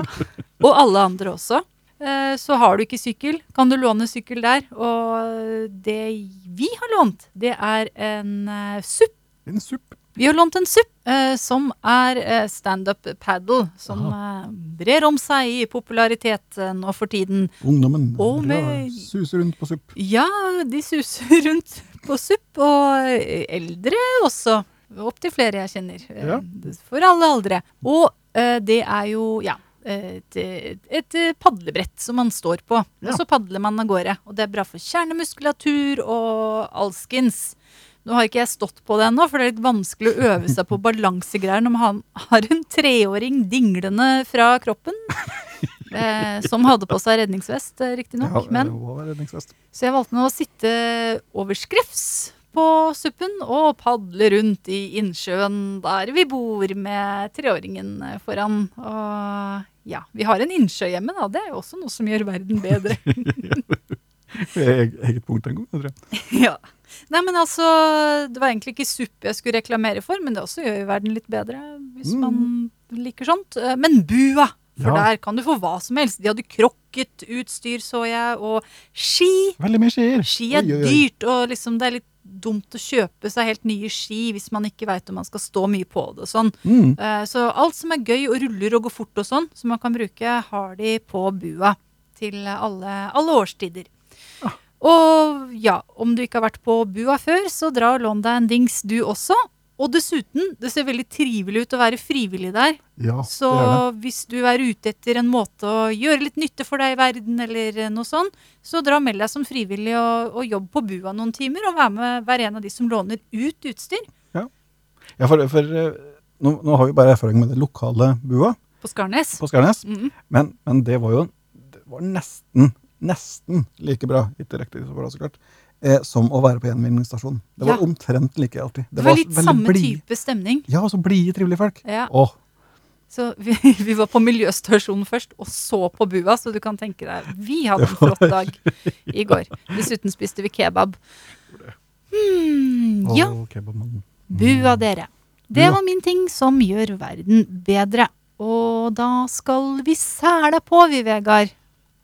Og alle andre også. Eh, Så har du ikke sykkel, kan du låne sykkel der. Og det vi har lånt, det er en eh, supp. En SUP. Vi har lånt en supp eh, som er standup paddle, som eh, brer om seg i popularitet eh, nå for tiden. Ungdommen Og med- suser rundt på supp. Ja, de suser rundt på supp, og eldre også. Opptil flere jeg kjenner. Ja. For alle aldre. Og det er jo, ja et, et padlebrett som man står på, Ja. og så padler man av gårde. Og det er bra for kjernemuskulatur og alskens. Nå har ikke jeg stått på det ennå, for det er litt vanskelig å øve seg på balansegreier når man har- en treåring dinglende fra kroppen. Eh, som hadde på seg redningsvest, eh, riktignok. Ja, men redningsvest. så jeg valgte nå å sitte over skrevs på suppen og padle rundt i innsjøen der vi bor med treåringen foran. Og ja, vi har en innsjø hjemme, da. Det er jo også noe som gjør verden bedre. Eg- Eget punkt en gang, tror jeg. ja. Nei, men altså, det var egentlig ikke suppe jeg skulle reklamere for, men det også gjør jo verden litt bedre, hvis Mm. man liker sånt. Eh, Men bua! For Ja. der kan du få hva som helst. De hadde krokket utstyr, så jeg, og ski. Veldig mye skier. Ski er Oi, oi, oi. dyrt, og liksom det er litt dumt å kjøpe seg helt nye ski hvis man ikke veit om man skal stå mye på det og sånn. Mm. Eh, Så alt som er gøy og ruller og går fort og sånn, som man kan bruke, har de på bua til alle, alle årstider. Og ja, om du ikke har vært på bua før, så dra og lån deg en dings du også. Og dessuten, det ser veldig trivelig ut å være frivillig der. Ja, Så det det. hvis du er ute etter en måte å gjøre litt nytte for deg i verden, eller noe sånt, så dra og meld deg som frivillig og, og jobb på bua noen timer, og vær med hver en av de som låner ut utstyr Ja, for, for eh, nå, nå har vi bare erfaring med det lokale bua på Skarnes. på Skarnes, Mm. men, men det var jo det var nesten, nesten like bra, ikke riktig så bra så klart, eh, som å være på gjenvinningsstasjon. Det var Ja. omtrent like alltid. Det var litt samme bli. type stemning. Ja, og så blide, trivelige folk. Ja. Åh, Så vi, vi var på miljøstasjonen først, og så på bua, så du kan tenke deg Vi hadde en flott dag i går. Dessuten spiste vi kebab. Hmm, ja, bua dere. Det var min ting som gjør verden bedre. Og da skal vi sæle på, vi, Vegard.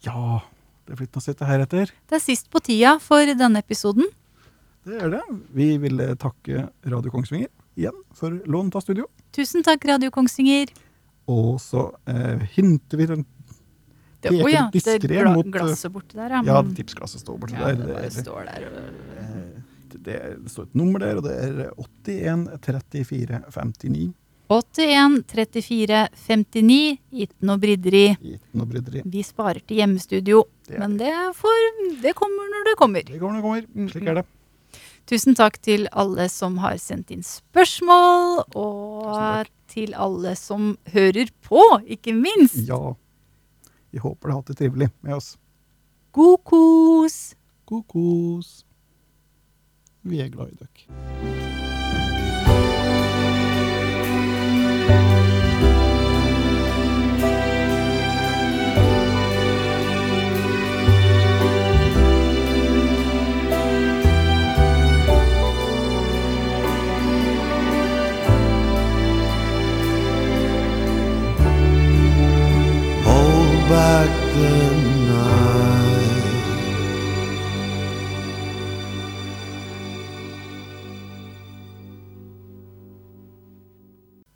Ja, det er blitt noe å sitte her etter. Det er sist på tida for denne episoden. Det er det. Vi vil takke Radio Kongsvinger igjen for lån av studio. Tusen takk, Radio Kongsvinger. Og så eh, hinter vi den Det, oh ja, det gla, mot, eh, glasset borti der, ja. Ja, Mm. tipsglasset står borti Ja, der. det Det står der. eh, det, det står et nummer der, og det er 81 34 59. 81 34 59. Ikke noe bryderi. Ikke noe bryderi. Vi sparer til hjemmestudio. Det Men det, får, det kommer når det kommer. Det kommer når det kommer. Slik er det. Tusen takk til alle som har sendt inn spørsmål, og til alle som hører på, ikke minst. Ja. Vi håper dere har hatt det trivelig med oss. God kos! God kos. Vi er glad i dere.